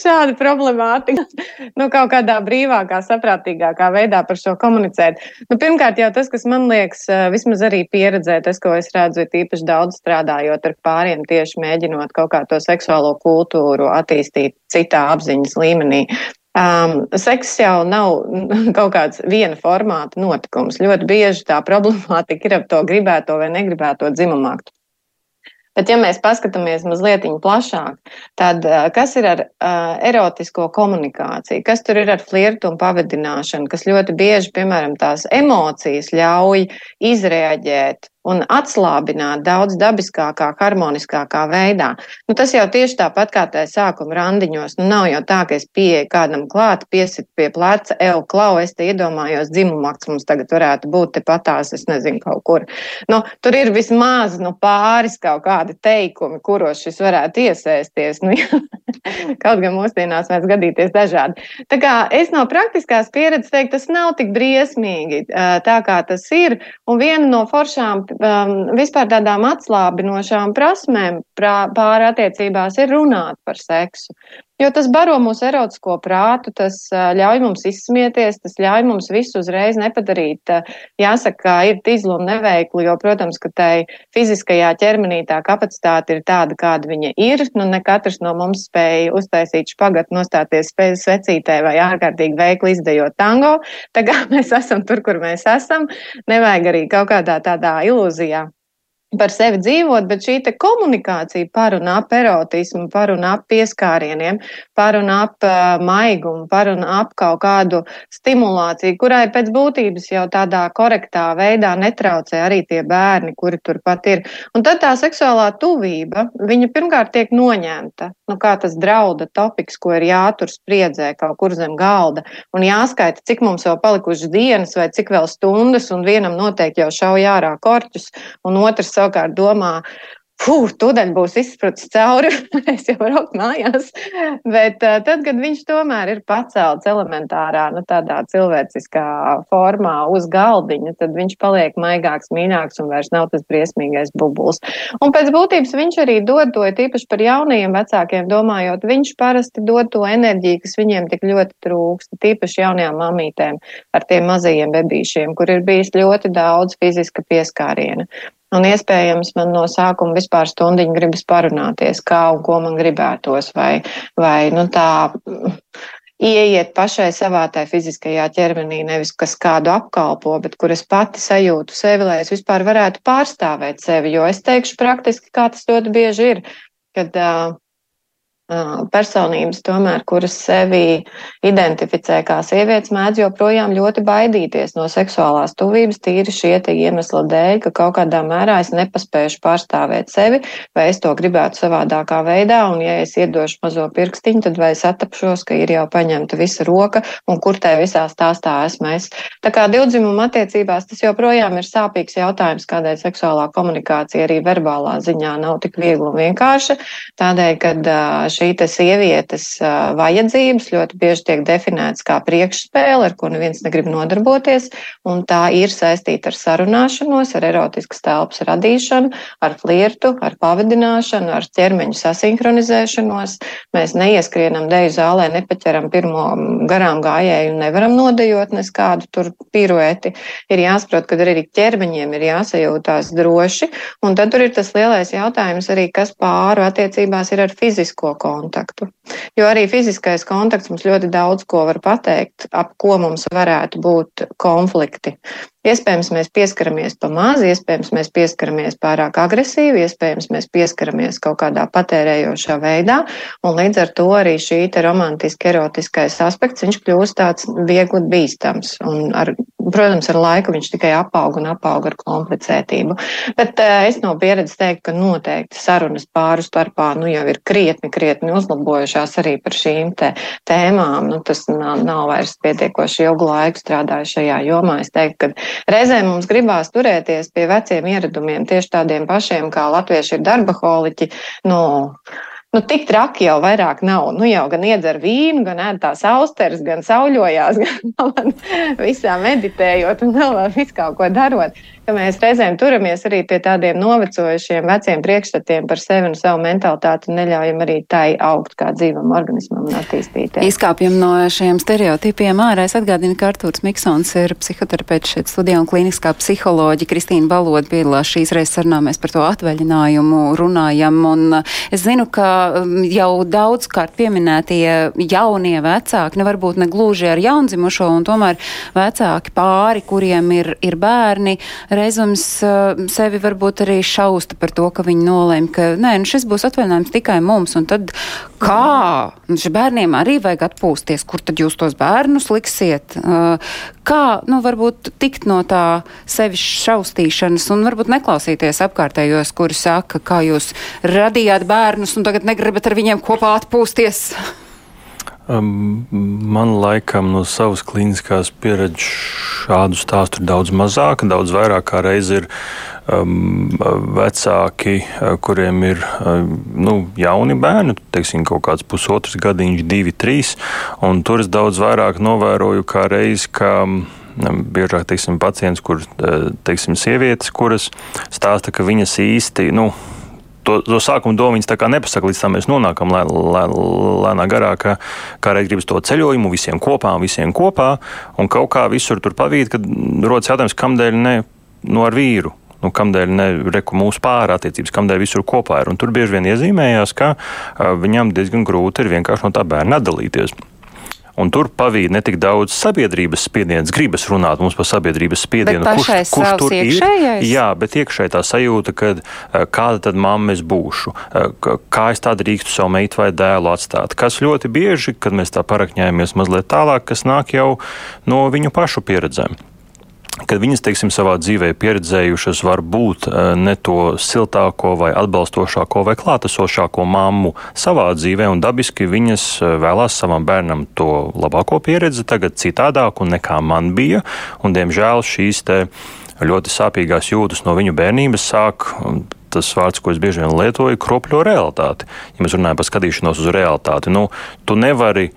šāda problemātika. Nu, kaut kādā brīvākā, saprātīgākā veidā par šo komunicēt. Nu, pirmkārt, jau tas, kas man liekas, vismaz arī pieredzē, tas, ko es redzu, ir īpaši daudz strādājot ar pāriem, tieši mēģinot kaut kā to seksuālo kultūru attīstīt citā apziņas līmenī. Um, seks jau nav kaut kāds viena formāta notikums. Ļoti bieži tā problemātika ir ap to gribēto vai negribēto dzimumāktu. Bet, ja mēs paskatāmies mazliet plašāk, tad kas ir ar uh, erotisko komunikāciju, kas tur ir ar flirtu un pavadināšanu, kas ļoti bieži, piemēram, tās emocijas ļauj izrēģēt un atslābināt daudz dabiskākā, harmoniskākā veidā. Nu, tas jau tieši tāpat kā tajā sākuma randiņos. Nu, nav jau tā, ka es pieeju kādam klāt, piesit pie pleca, eju klau, es te iedomājos dzimumakts mums tagad varētu būt te patās, es nezinu, kaut kur. Nu, tur ir vismaz nu, pāris kaut kādi teikumi, kuros šis varētu iesaisties. Nu, kaut gan mūsdienās mēs gadīties dažādi. Tā kā es no praktiskās pieredzes teiktu, tas nav tik briesmīgi tā, kā tas ir. Un viena no foršām um, vispār tādām atslābinošām prasmēm pāri attiecībās ir runāt par seksu. Jo tas baro mūsu erotisko prātu, tas ļauj mums izsmieties, tas ļauj mums visu uzreiz nepadarīt. Jāsaka, ka ir tīzlu un neveiklu, jo, protams, ka tai fiziskajā ķermenī tā kapacitāte ir tāda, kāda viņa ir. Nu, ne katrs no mums spēja uztaisīt špagatu, nostāties svecītē vai ārkārtīgi veikli izdejot tango. Tā kā mēs esam tur, kur mēs esam, nevajag arī kaut kādā tādā ilūzijā par sevi dzīvot, bet šī komunikācija par un ap erotismu, par un ap pieskārieniem, par un ap uh, maigumu, par un ap kaut kādu stimulāciju, kurai pēc būtības jau tādā korektā veidā netraucē arī tie bērni, kuri turpat ir. Un tad tā seksuālā tuvība, viņa pirmkārt tiek noņemta, nu kā tas drauda topiks, ko ir jātur spriedzē kaut kur zem galda, un jāskaita, cik mums vēl palikušas dienas vai cik vēl stundas, un vienam noteikti jau šauj ārā korķus, un otrs savukārt domā, Puh, tūdaļ būs izsprucis cauri, es jau braucu mājās. Bet uh, tad, kad viņš tomēr ir pacelts elementārā, nu, tādā cilvēciskā formā uz galdiņa, tad viņš paliek maigāks, mīnāks un vairs nav tas briesmīgais bubuls. Un pēc būtības viņš arī dod to, tīpaši par jaunajiem vecākiem domājot, viņš parasti dod to enerģiju, kas viņiem tik ļoti trūkst, tīpaši jaunajām mamītēm ar tiem mazajiem bebīšiem, kur ir bijis ļoti daudz fiziska pieskāriena. Un iespējams man no sākuma vispār stundiņu gribas parunāties, kā un ko man gribētos, vai, vai nu tā ieiet pašai savā tai fiziskajā ķermenī, nevis kas kādu apkalpo, bet kur es pati sajūtu sevi, lai es vispār varētu pārstāvēt sevi, jo es teikšu praktiski, kā tas ļoti bieži ir, kad uh, personības, tomēr, kuras sevi identificē kā sievietes, mēdz joprojām ļoti baidīties no seksuālās tuvības, tīri šie iemesli dēļ, ka kaut kādā mērā es nepaspēšu pārstāvēt sevi, vai es to gribētu savādākā veidā, un ja es iedošu mazo pirkstiņu, tad vai es atapšos, ka ir jau paņemta visa roka, un kur tai visā stāstā esmu es. Tā kā divdzimuma attiecībās tas joprojām ir sāpīgs jautājums, kādēļ seksuālā komunikācija arī verbālā ziņā nav tik viegla un vienkārša, tādēļ, kad šī sievietes uh, vajadzības ļoti bieži tiek definētas kā priekšspēle, ar ko neviens negrib nodarboties, un tā ir saistīta ar sarunāšanos, ar erotiskas telpas radīšanu, ar flirtu, ar pavadināšanu, ar ķermeņu sasinhronizēšanos. Mēs neieskrienam deju zālē, nepaķeram pirmo garām gājēju un nevaram nodejot nes kādu tur pirueti. Ir jāsaprot, ka arī ķermeņiem ir jāsajūtās droši, un tad tur ir tas lielais jautājums arī, kas pāru attiecībās ir ar fizisko kontaktu kontaktu. Jo arī fiziskais kontakts mums ļoti daudz ko var pateikt, ap ko mums varētu būt konflikti. Iespējams, mēs pieskaramies pa maz, iespējams, mēs pieskaramies pārāk agresīvi, iespējams, mēs pieskaramies kaut kādā patērējošā veidā, un līdz ar to arī šī te romantiski erotiskais aspekts, viņš kļūst tāds viegli bīstams, un ar, protams, ar laiku viņš tikai apaug un apaug ar komplicētību. Bet uh, es no pieredzes teiktu, ka noteikti sarunas pāru starpā, nu jau ir krietni, krietni uzlabojušās arī par šīm te tēmām, nu tas nav, nav vairs pietiekoši ilgu laiku strādājuši šajā jomā. Es teiktu, ka Reizēm mums gribās turēties pie veciem ieradumiem, tieši tādiem pašiem, kā latvieši ir darbaholiķi. Nu, nu, tik traki jau vairāk nav. Nu, jau gan iedzer vīnu, gan ēd tās austeres, gan sauļojās, gan visā meditējot un vēl visu kaut ko darot ka mēs reizēm turamies arī pie tādiem novecojušiem veciem priekšstatiem par sevi un savu mentalitāti un neļaujam arī tai augt kā dzīvam organismam un attīstīties. Izkāpjam no šiem stereotipiem ārā. Es atgādinu, ka Artūrs Miksons ir psihoterapeits šeit studijā un klīniskā psiholoģija. Kristīna Baloda piedalās šīs reizes sarunā. Mēs par to atvaļinājumu runājam. Un es zinu, ka um, jau daudzkārt pieminētie jaunie vecāki, ne varbūt ne gluži ar jaundzimušo, un tomēr vecāki pāri, kuriem ir, ir bērni, reizums uh, sevi varbūt arī šausta par to, ka viņi nolēma, ka nē, nu šis būs atvaļinājums tikai mums, un tad kā? Bērniem arī vajag atpūsties, kur tad jūs tos bērnus liksiet? Uh, kā, nu, varbūt tikt no tā sevis šaustīšanas un varbūt neklausīties apkārtējos, kuri saka, kā jūs radījāt bērnus un tagad negribat ar viņiem kopā atpūsties? Man laikam no savas klīniskās pieredzes šādu stāstu ir daudz mazāk. Daudz vairāk kā reizi ir um, vecāki, kuriem ir nu, jauni bērni, teiksim, kaut kāds pusotrs gadiņš, divi, trīs. Tur es daudz vairāk novēroju kā reizi, ka biežāk teiksim, pacients, kur uh, teiksim, sievietes, kuras stāsta, ka viņas īsti. Nu, to, to sākuma domu viņas tā kā nepasaka, līdz tam mēs nonākam lē, lē, lēnā garā, ka kādreiz gribas to ceļojumu visiem kopā, visiem kopā, un kaut kā visur tur pavīt, kad rodas jautājums, kamdēļ ne no ar vīru. Nu, kamdēļ ne reku mūsu pāri attiecības, kamdēļ visur kopā ir. Un tur bieži vien iezīmējās, ka uh, viņam diezgan grūti ir vienkārši no tā bērna atdalīties. Un tur pavīd ne tik daudz sabiedrības spiediens, gribas runāt mums par sabiedrības spiedienu, kurš, kurš tur iekšējais? ir. Jā, bet iekšēji tā sajūta, ka eh, kāda tad mamma es būšu, eh, kā es tā drīkstu savu meitu vai dēlu atstāt. Kas ļoti bieži, kad mēs tā parakņājamies mazliet tālāk, kas nāk jau no viņu pašu pieredzēm kad viņas, teiksim, savā dzīvē pieredzējušas varbūt eh, ne to siltāko vai atbalstošāko vai klātesošāko mammu savā dzīvē, un dabiski viņas eh, vēlās savam bērnam to labāko pieredzi, tagad citādāku nekā man bija, un diemžēl šīs te ļoti sāpīgās jūtas no viņu bērnības sāk tas vārds, ko es bieži vien lietoju, kropļo realitāti. Ja mēs runājam par skatīšanos uz realitāti, nu, tu nevari,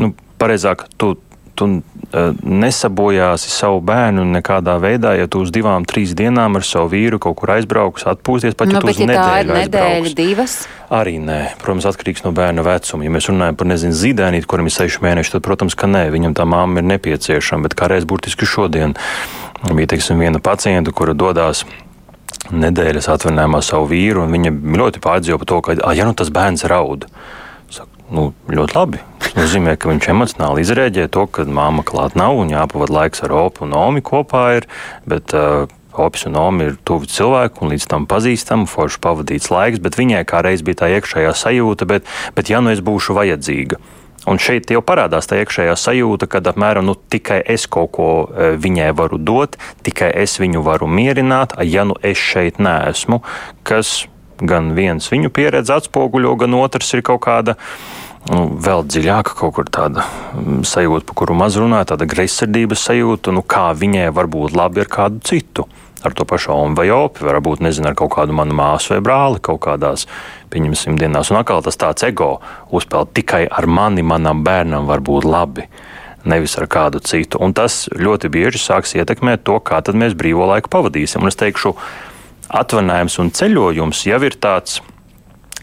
nu, pareizāk, tu tu uh, nesabojāsi savu bērnu nekādā veidā, ja tu uz divām, trīs dienām ar savu vīru kaut kur aizbrauks, atpūsties, pat nu, ja tu uz ja nedēļu nedēļa, divas. Arī nē, protams, atkarīgs no bērna vecuma. Ja mēs runājam par, nezinu, zīdēnīti, kuram ir seši mēneši, tad, protams, ka nē, viņam tā māma ir nepieciešama, bet kā reiz burtiski šodien bija, teiksim, viena pacienta, kura dodās nedēļas atvaļinājumā savu vīru, un viņa ļoti pārdzīvo par to, ka, ah, ja nu tas bērns raud, Nu, ļoti labi. Tas nozīmē, ka viņš emocionāli izrēģē to, ka māma klāt nav un jāpavada laiks ar Opu un Omi kopā. Ir, bet, uh, Opis un Omi ir tuvi cilvēki un līdz tam pazīstami, forši pavadīts laiks, bet viņai kā reiz bija tā iekšējā sajūta, bet, bet ja nu es būšu vajadzīga. Un šeit jau parādās tā iekšējā sajūta, ka apmēram nu, tikai es kaut ko uh, viņai varu dot, tikai es viņu varu mierināt, ja nu es šeit neesmu, kas gan viens viņu pieredzi atspoguļo, gan otrs ir kaut kāda. Nu, vēl dziļāka kaut kur tāda mm, sajūta, par kuru maz runāja, tāda greizsirdības sajūta, nu, kā viņai var būt labi ar kādu citu. Ar to pašu omu vai opi, varbūt nezinu, ar kaut kādu manu māsu vai brāli kaut kādās, pieņemsim, dienās. Un atkal tas tāds ego uzpeld tikai ar mani, manam bērnam var būt labi nevis ar kādu citu. Un tas ļoti bieži sāks ietekmēt to, kā mēs brīvo laiku pavadīsim. Un es teikšu, atvaļinājums un ceļojums jau ir tāds.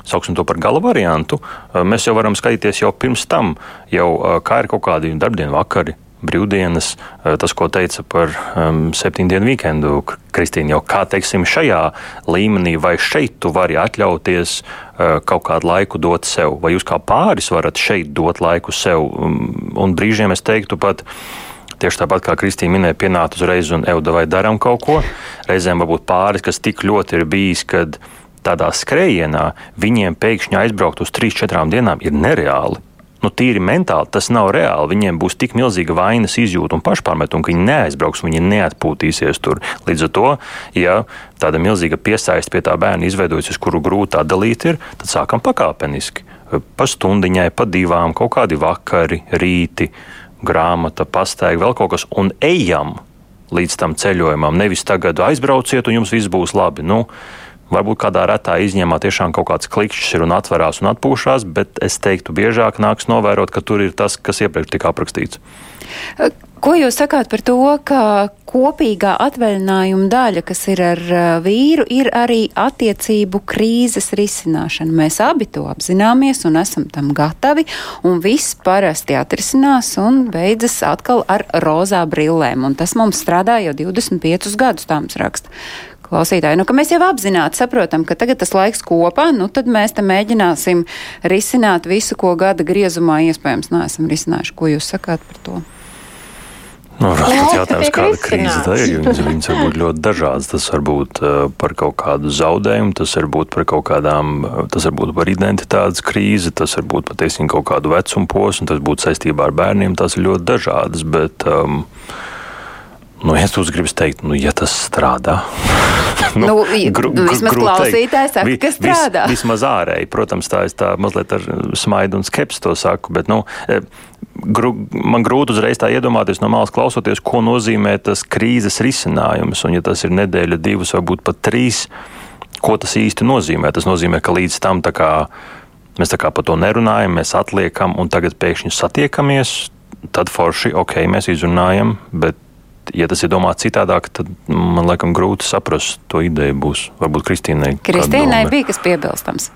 Sauksim to par gala variantu. Mēs jau varam skatīties jau pirms tam, jau kā ir kaut kādi darbdienu vakari, brīvdienas, tas, ko teica par um, septiņdienu weekendu. Kristīna, jau kā teiksim, šajā līmenī vai šeit tu vari atļauties uh, kaut kādu laiku dot sev, vai jūs kā pāris varat šeit dot laiku sev. Um, un brīžiem es teiktu pat. Uh, Tieši tāpat kā Kristīna minēja, pienākt uzreiz un euda vai darām kaut ko. Reizēm varbūt pāris, kas tik ļoti ir bijis, kad tādā skrējienā viņiem pēkšņi aizbraukt uz 3-4 dienām ir nereāli. Nu, tīri mentāli tas nav reāli. Viņiem būs tik milzīga vainas izjūta un pašpārmetuma, ka viņi neaizbrauks, viņi neatpūtīsies tur. Līdz ar to, ja tāda milzīga piesaiste pie tā bērna izveidojas, kuru grūti atdalīt, ir, tad sākam pakāpeniski. Pa stundiņai, pa divām, kaut kādi vakari, rīti grāmata, pastaiga, vēl kaut kas, un ejam līdz tam ceļojumam. Nevis tagad aizbrauciet, un jums viss būs labi. Nu, Varbūt kādā retā izņēmumā tiešām kaut kāds klikšķis ir un atverās un atpūšās, bet es teiktu, biežāk nāks novērot, ka tur ir tas, kas iepriekš tika aprakstīts. Ko jūs sakāt par to, ka kopīgā atvaļinājuma daļa, kas ir ar vīru, ir arī attiecību krīzes risināšana? Mēs abi to apzināmies un esam tam gatavi, un viss parasti atrisinās un beidzas atkal ar rozā brillēm, un tas mums strādā jau 25 gadus, tā mums raksta klausītāji, nu, mēs jau apzināti saprotam, ka tagad tas laiks kopā, nu, tad mēs te mēģināsim risināt visu, ko gada griezumā iespējams neesam risinājuši. Ko jūs sakāt par to? Nu, Protams, jautājums, kāda krīze tā ir. Viņas, viņas var būt ļoti dažādas. Tas var būt uh, par kaut kādu zaudējumu, tas var būt par kaut kādām, tas var būt par identitātes krīzi, tas var būt patiesībā kaut kādu vecumu posmu, tas būtu saistībā ar bērniem. Tas ir ļoti dažādas. Bet, um, Nu, ja jūs gribat teikt, nu, ja tas strādā, nu, nu, gru, gru, vismaz klausītājs saka, ka strādā. Vis, vismaz ārēji, protams, tā es tā mazliet ar smaidu un skepsi to saku, bet, nu, e, gru, man grūti uzreiz tā iedomāties no malas klausoties, ko nozīmē tas krīzes risinājums, un ja tas ir nedēļa, divas, varbūt pat trīs, ko tas īsti nozīmē. Tas nozīmē, ka līdz tam tā kā, mēs tā kā par to nerunājam, mēs atliekam, un tagad pēkšņi satiekamies, tad forši, ok, mēs izrunājam, bet ja tas ir domāts citādāk, tad man liekas grūti saprast to ideju. Būs. Varbūt Kristīnai. Kristīnai bija kas piebilstams.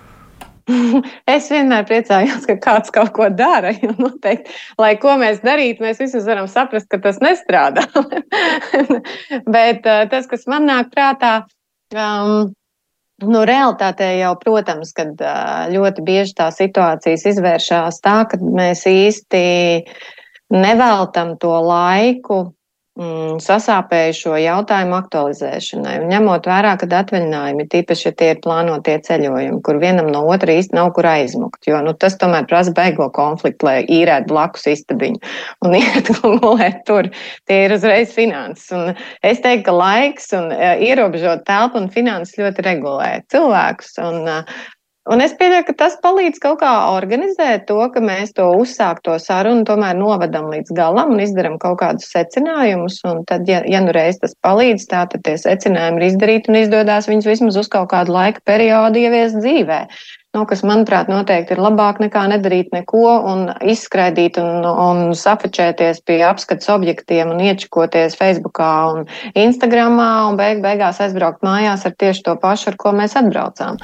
Es vienmēr priecājos, ka kāds kaut ko dara. Noteikti, lai ko mēs darītu, mēs visi varam saprast, ka tas nestrādā. Bet uh, tas, kas man nāk prātā, um, nu, realitātē jau, protams, kad uh, ļoti bieži tā situācijas izvēršās tā, ka mēs īsti neveltam to laiku mm, sasāpējušo jautājumu aktualizēšanai. Un ņemot vērā, ka atvaļinājumi, tīpaši, ja tie ir plānotie ceļojumi, kur vienam no otra īsti nav kur aizmukt, jo nu, tas tomēr prasa beigo konfliktu, lai īrētu blakus istabiņu un iet gulēt tur. Tie ir uzreiz finanses. Un es teiktu, ka laiks un uh, ierobežot telpu un finanses ļoti regulē cilvēkus. Un, uh, Un es pieļauju, ka tas palīdz kaut kā organizēt to, ka mēs to uzsākto sarunu tomēr novedam līdz galam un izdaram kaut kādus secinājumus. Un tad, ja, ja nu reiz tas palīdz, tā tad tie secinājumi ir izdarīti un izdodas viņus vismaz uz kaut kādu laika periodu ieviest dzīvē nu, kas, manuprāt, noteikti ir labāk nekā nedarīt neko un izskraidīt un, un safačēties pie apskates objektiem un iečakoties Facebookā un Instagramā un beig beigās aizbraukt mājās ar tieši to pašu, ar ko mēs atbraucām.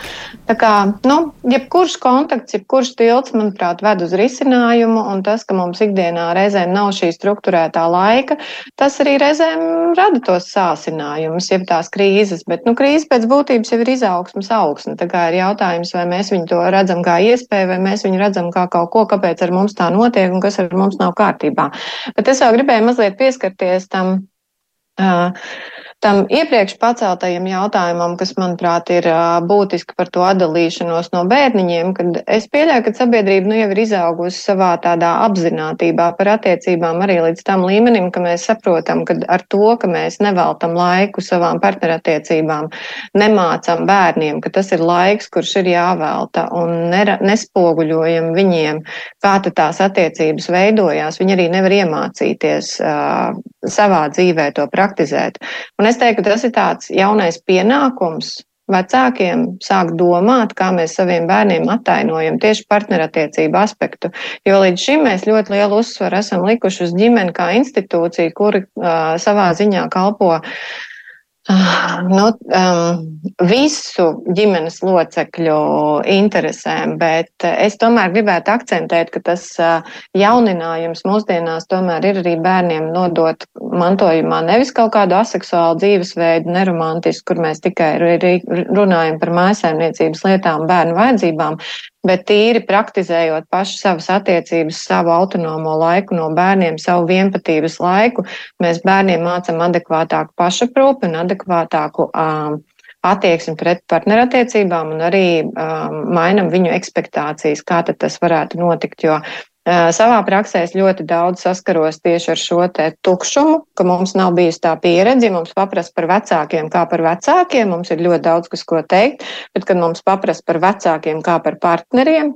Tā kā, nu, jebkurš kontakts, jebkurš tilts, manuprāt, ved uz risinājumu un tas, ka mums ikdienā reizēm nav šī struktūrētā laika, tas arī reizēm rada tos sāsinājumus, jeb tās krīzes, bet, nu, krīze pēc būtības jau ir izaugsmas augsne. Tā kā ir jautājums, vai mēs viņu viņu to redzam kā iespēju, vai mēs viņu redzam kā kaut ko, kāpēc ar mums tā notiek un kas ar mums nav kārtībā. Bet es vēl gribēju mazliet pieskarties tam. Uh, tam iepriekš paceltajam jautājumam, kas, manuprāt, ir būtiski par to atdalīšanos no bērniņiem, kad es pieļauju, ka sabiedrība nu jau ir izaugusi savā tādā apzinātībā par attiecībām arī līdz tam līmenim, ka mēs saprotam, ka ar to, ka mēs neveltam laiku savām partnerattiecībām, nemācam bērniem, ka tas ir laiks, kurš ir jāvelta un nespoguļojam viņiem, kā tās attiecības veidojās, viņi arī nevar iemācīties uh, savā dzīvē to praktizēt. Un es teiktu, tas ir tāds jaunais pienākums vecākiem sākt domāt, kā mēs saviem bērniem attainojam tieši partnerattiecību aspektu. Jo līdz šim mēs ļoti lielu uzsvaru esam likuši uz ģimeni kā institūciju, kuri uh, savā ziņā kalpo uh, nu, um, visu ģimenes locekļu interesēm, bet es tomēr gribētu akcentēt, ka tas uh, jauninājums mūsdienās tomēr ir arī bērniem nodot mantojumā nevis kaut kādu aseksuālu dzīvesveidu, neromantisku, kur mēs tikai runājam par mājasēmniecības lietām, bērnu vajadzībām, bet tīri praktizējot pašu savas attiecības, savu autonomo laiku no bērniem, savu vienpatības laiku, mēs bērniem mācam adekvātāku pašaprūpi un adekvātāku um, attieksmi pret partnerattiecībām un arī um, mainam viņu ekspektācijas, kā tas varētu notikt, jo Savā praksē es ļoti daudz saskaros tieši ar šo tukšumu, ka mums nav bijusi tā pieredze. Mums paprast par vecākiem kā par vecākiem, mums ir ļoti daudz kas ko teikt, bet kad mums paprast par vecākiem kā par partneriem,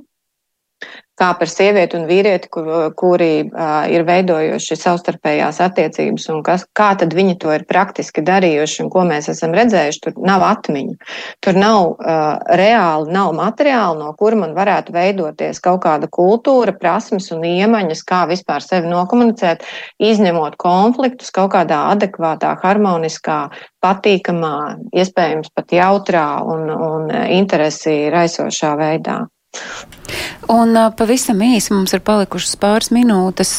kā par sievieti un vīrieti, kur, kuri uh, ir veidojuši savstarpējās attiecības un kas, kā tad viņi to ir praktiski darījuši un ko mēs esam redzējuši. Tur nav atmiņu, tur nav uh, reāli, nav materiāli, no kura man varētu veidoties kaut kāda kultūra, prasmes un iemaņas, kā vispār sevi nokomunicēt, izņemot konfliktus kaut kādā adekvātā, harmoniskā, patīkamā, iespējams pat jautrā un, un interesi raisošā veidā. Un pavisam īsi mums ir palikušas pāris minūtes.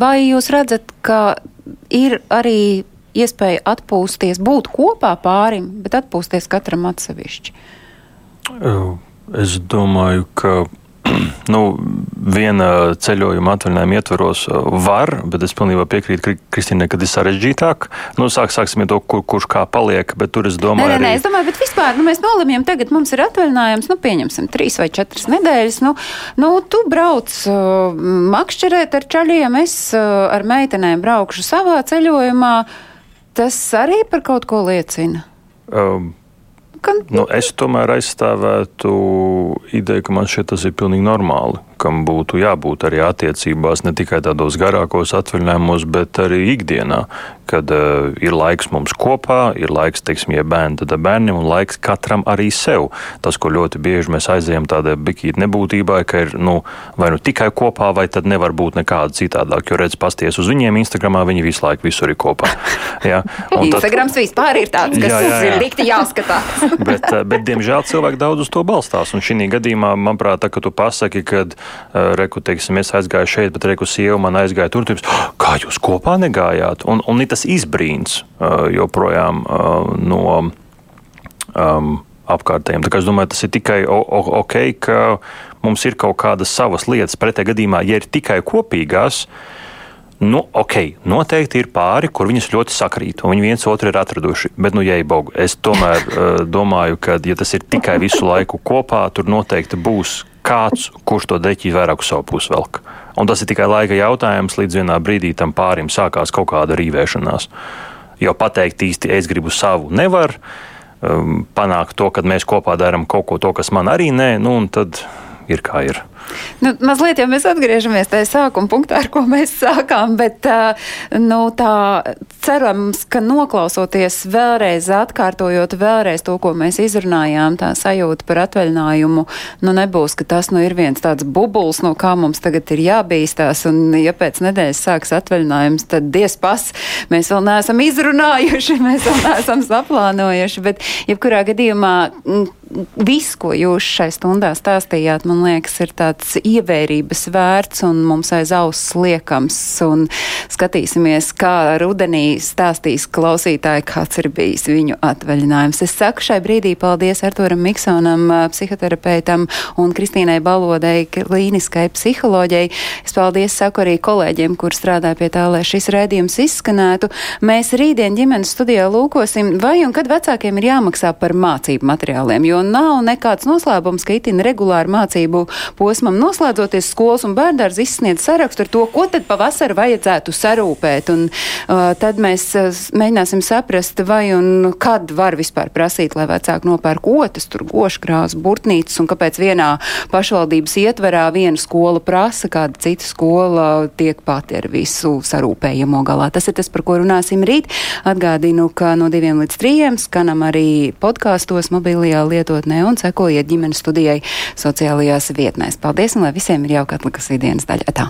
Vai jūs redzat, ka ir arī iespēja atpūsties, būt kopā pārim, bet atpūsties katram atsevišķi? Es domāju, ka nu, viena ceļojuma atvaļinājuma ietvaros var, bet es pilnībā piekrītu Kristīnai, ka ir sarežģītāk. Nu, sāk, sāksim ar to, kur, kurš kā paliek, bet tur es domāju. Nē, nē, nē es domāju, bet vispār, nu, mēs nolemjam, tagad mums ir atvaļinājums, nu, pieņemsim trīs vai četras nedēļas. Nu, nu tu brauc uh, makšķerēt ar čaļiem, es uh, ar meitenēm braukšu savā ceļojumā. Tas arī par kaut ko liecina. Um, ka. Nu, es tomēr aizstāvētu ideju, ka man šķiet tas ir pilnīgi normāli, kam būtu jābūt arī attiecībās, ne tikai tādos garākos atvaļinājumos, bet arī ikdienā kad uh, ir laiks mums kopā, ir laiks, teiksim, ja bērni, tad bērniem un laiks katram arī sev. Tas, ko ļoti bieži mēs aizējam tādā bikīta nebūtībā, ka ir nu, vai nu tikai kopā, vai tad nevar būt nekāda citādāk. Jo redz, pasties uz viņiem Instagramā, viņi visu laiku visur ir kopā. Ja? Instagrams tad... vispār ir tāds, kas jā, jā, jā. ir dikti jāskatās. bet, eh, bet, diemžēl, cilvēki daudz uz to balstās. Un šī gadījumā, manuprāt, tā, ka tu pasaki, kad reku, teiksim, es aizgāju šeit, bet reku sieva man aizgāja tur, tu, kā jūs kopā negājāt? Un, un tas izbrīns uh, joprojām uh, no um, apkārtējiem. Tā kā es domāju, tas ir tikai ok, ka mums ir kaut kādas savas lietas. Pretējā gadījumā, ja ir tikai kopīgās, Nu, ok, noteikti ir pāri, kur viņas ļoti sakrīt, un viņi viens otru ir atraduši. Bet, nu, jei bogu, es tomēr uh, domāju, ka, ja tas ir tikai visu laiku kopā, tur noteikti būs kāds, kurš to deķi vairāk uz savu pusi velk. Un tas ir tikai laika jautājums, līdz vienā brīdī tam pārim sākās kaut kāda rīvēšanās. Jo pateikt īsti, es gribu savu, nevar um, panākt to, ka mēs kopā darām kaut ko to, kas man arī nē, nu, un tad ir kā ir. Nu, mazliet jau mēs atgriežamies tajā sākuma punktā, ar ko mēs sākām, bet nu, tā cerams, ka noklausoties vēlreiz, atkārtojot vēlreiz to, ko mēs izrunājām, tā sajūta par atvaļinājumu, nu nebūs, ka tas nu ir viens tāds bubuls, no kā mums tagad ir jābīstās, un ja pēc nedēļas sāks atvaļinājums, tad diez pas, mēs vēl neesam izrunājuši, mēs vēl neesam saplānojuši, bet jebkurā gadījumā viss, ko jūs šai stundā stāstījāt, man liekas, ir tāds ievērības vērts un mums aiz auss liekams. Un skatīsimies, kā rudenī stāstīs klausītāji, kāds ir bijis viņu atvaļinājums. Es saku šai brīdī paldies Arturam Miksonam, psihoterapeitam un Kristīnai Balodai, klīniskai psiholoģijai. Es paldies saku arī kolēģiem, kur strādāja pie tā, lai šis rēdījums izskanētu. Mēs rītdien ģimenes studijā lūkosim, vai un kad vecākiem ir jāmaksā par mācību materiāliem. Jo nav nekāds noslēpums, ka itin regulāri mācību posmam noslēdzoties skolas un bērndārs izsniedz sarakstu ar to, ko tad pavasarī vajadzētu sarūpēt. Un, uh, tad mēs uh, mēģināsim saprast, vai un kad var vispār prasīt, lai vecāki nopērk otas, tur goškrās, burtnīcas, un kāpēc vienā pašvaldības ietverā viena skola prasa, kāda cita skola tiek pati ar visu sarūpējamo galā. Tas ir tas, par ko runāsim rīt. Atgādinu, ka no diviem līdz trījiem skanam arī podkāstos mobilajā lietotnē un sekojiet ģimenes studijai sociālajās vietnēs. Paldies un lai visiem ir jauka atlikusī dienas daļa. Tā.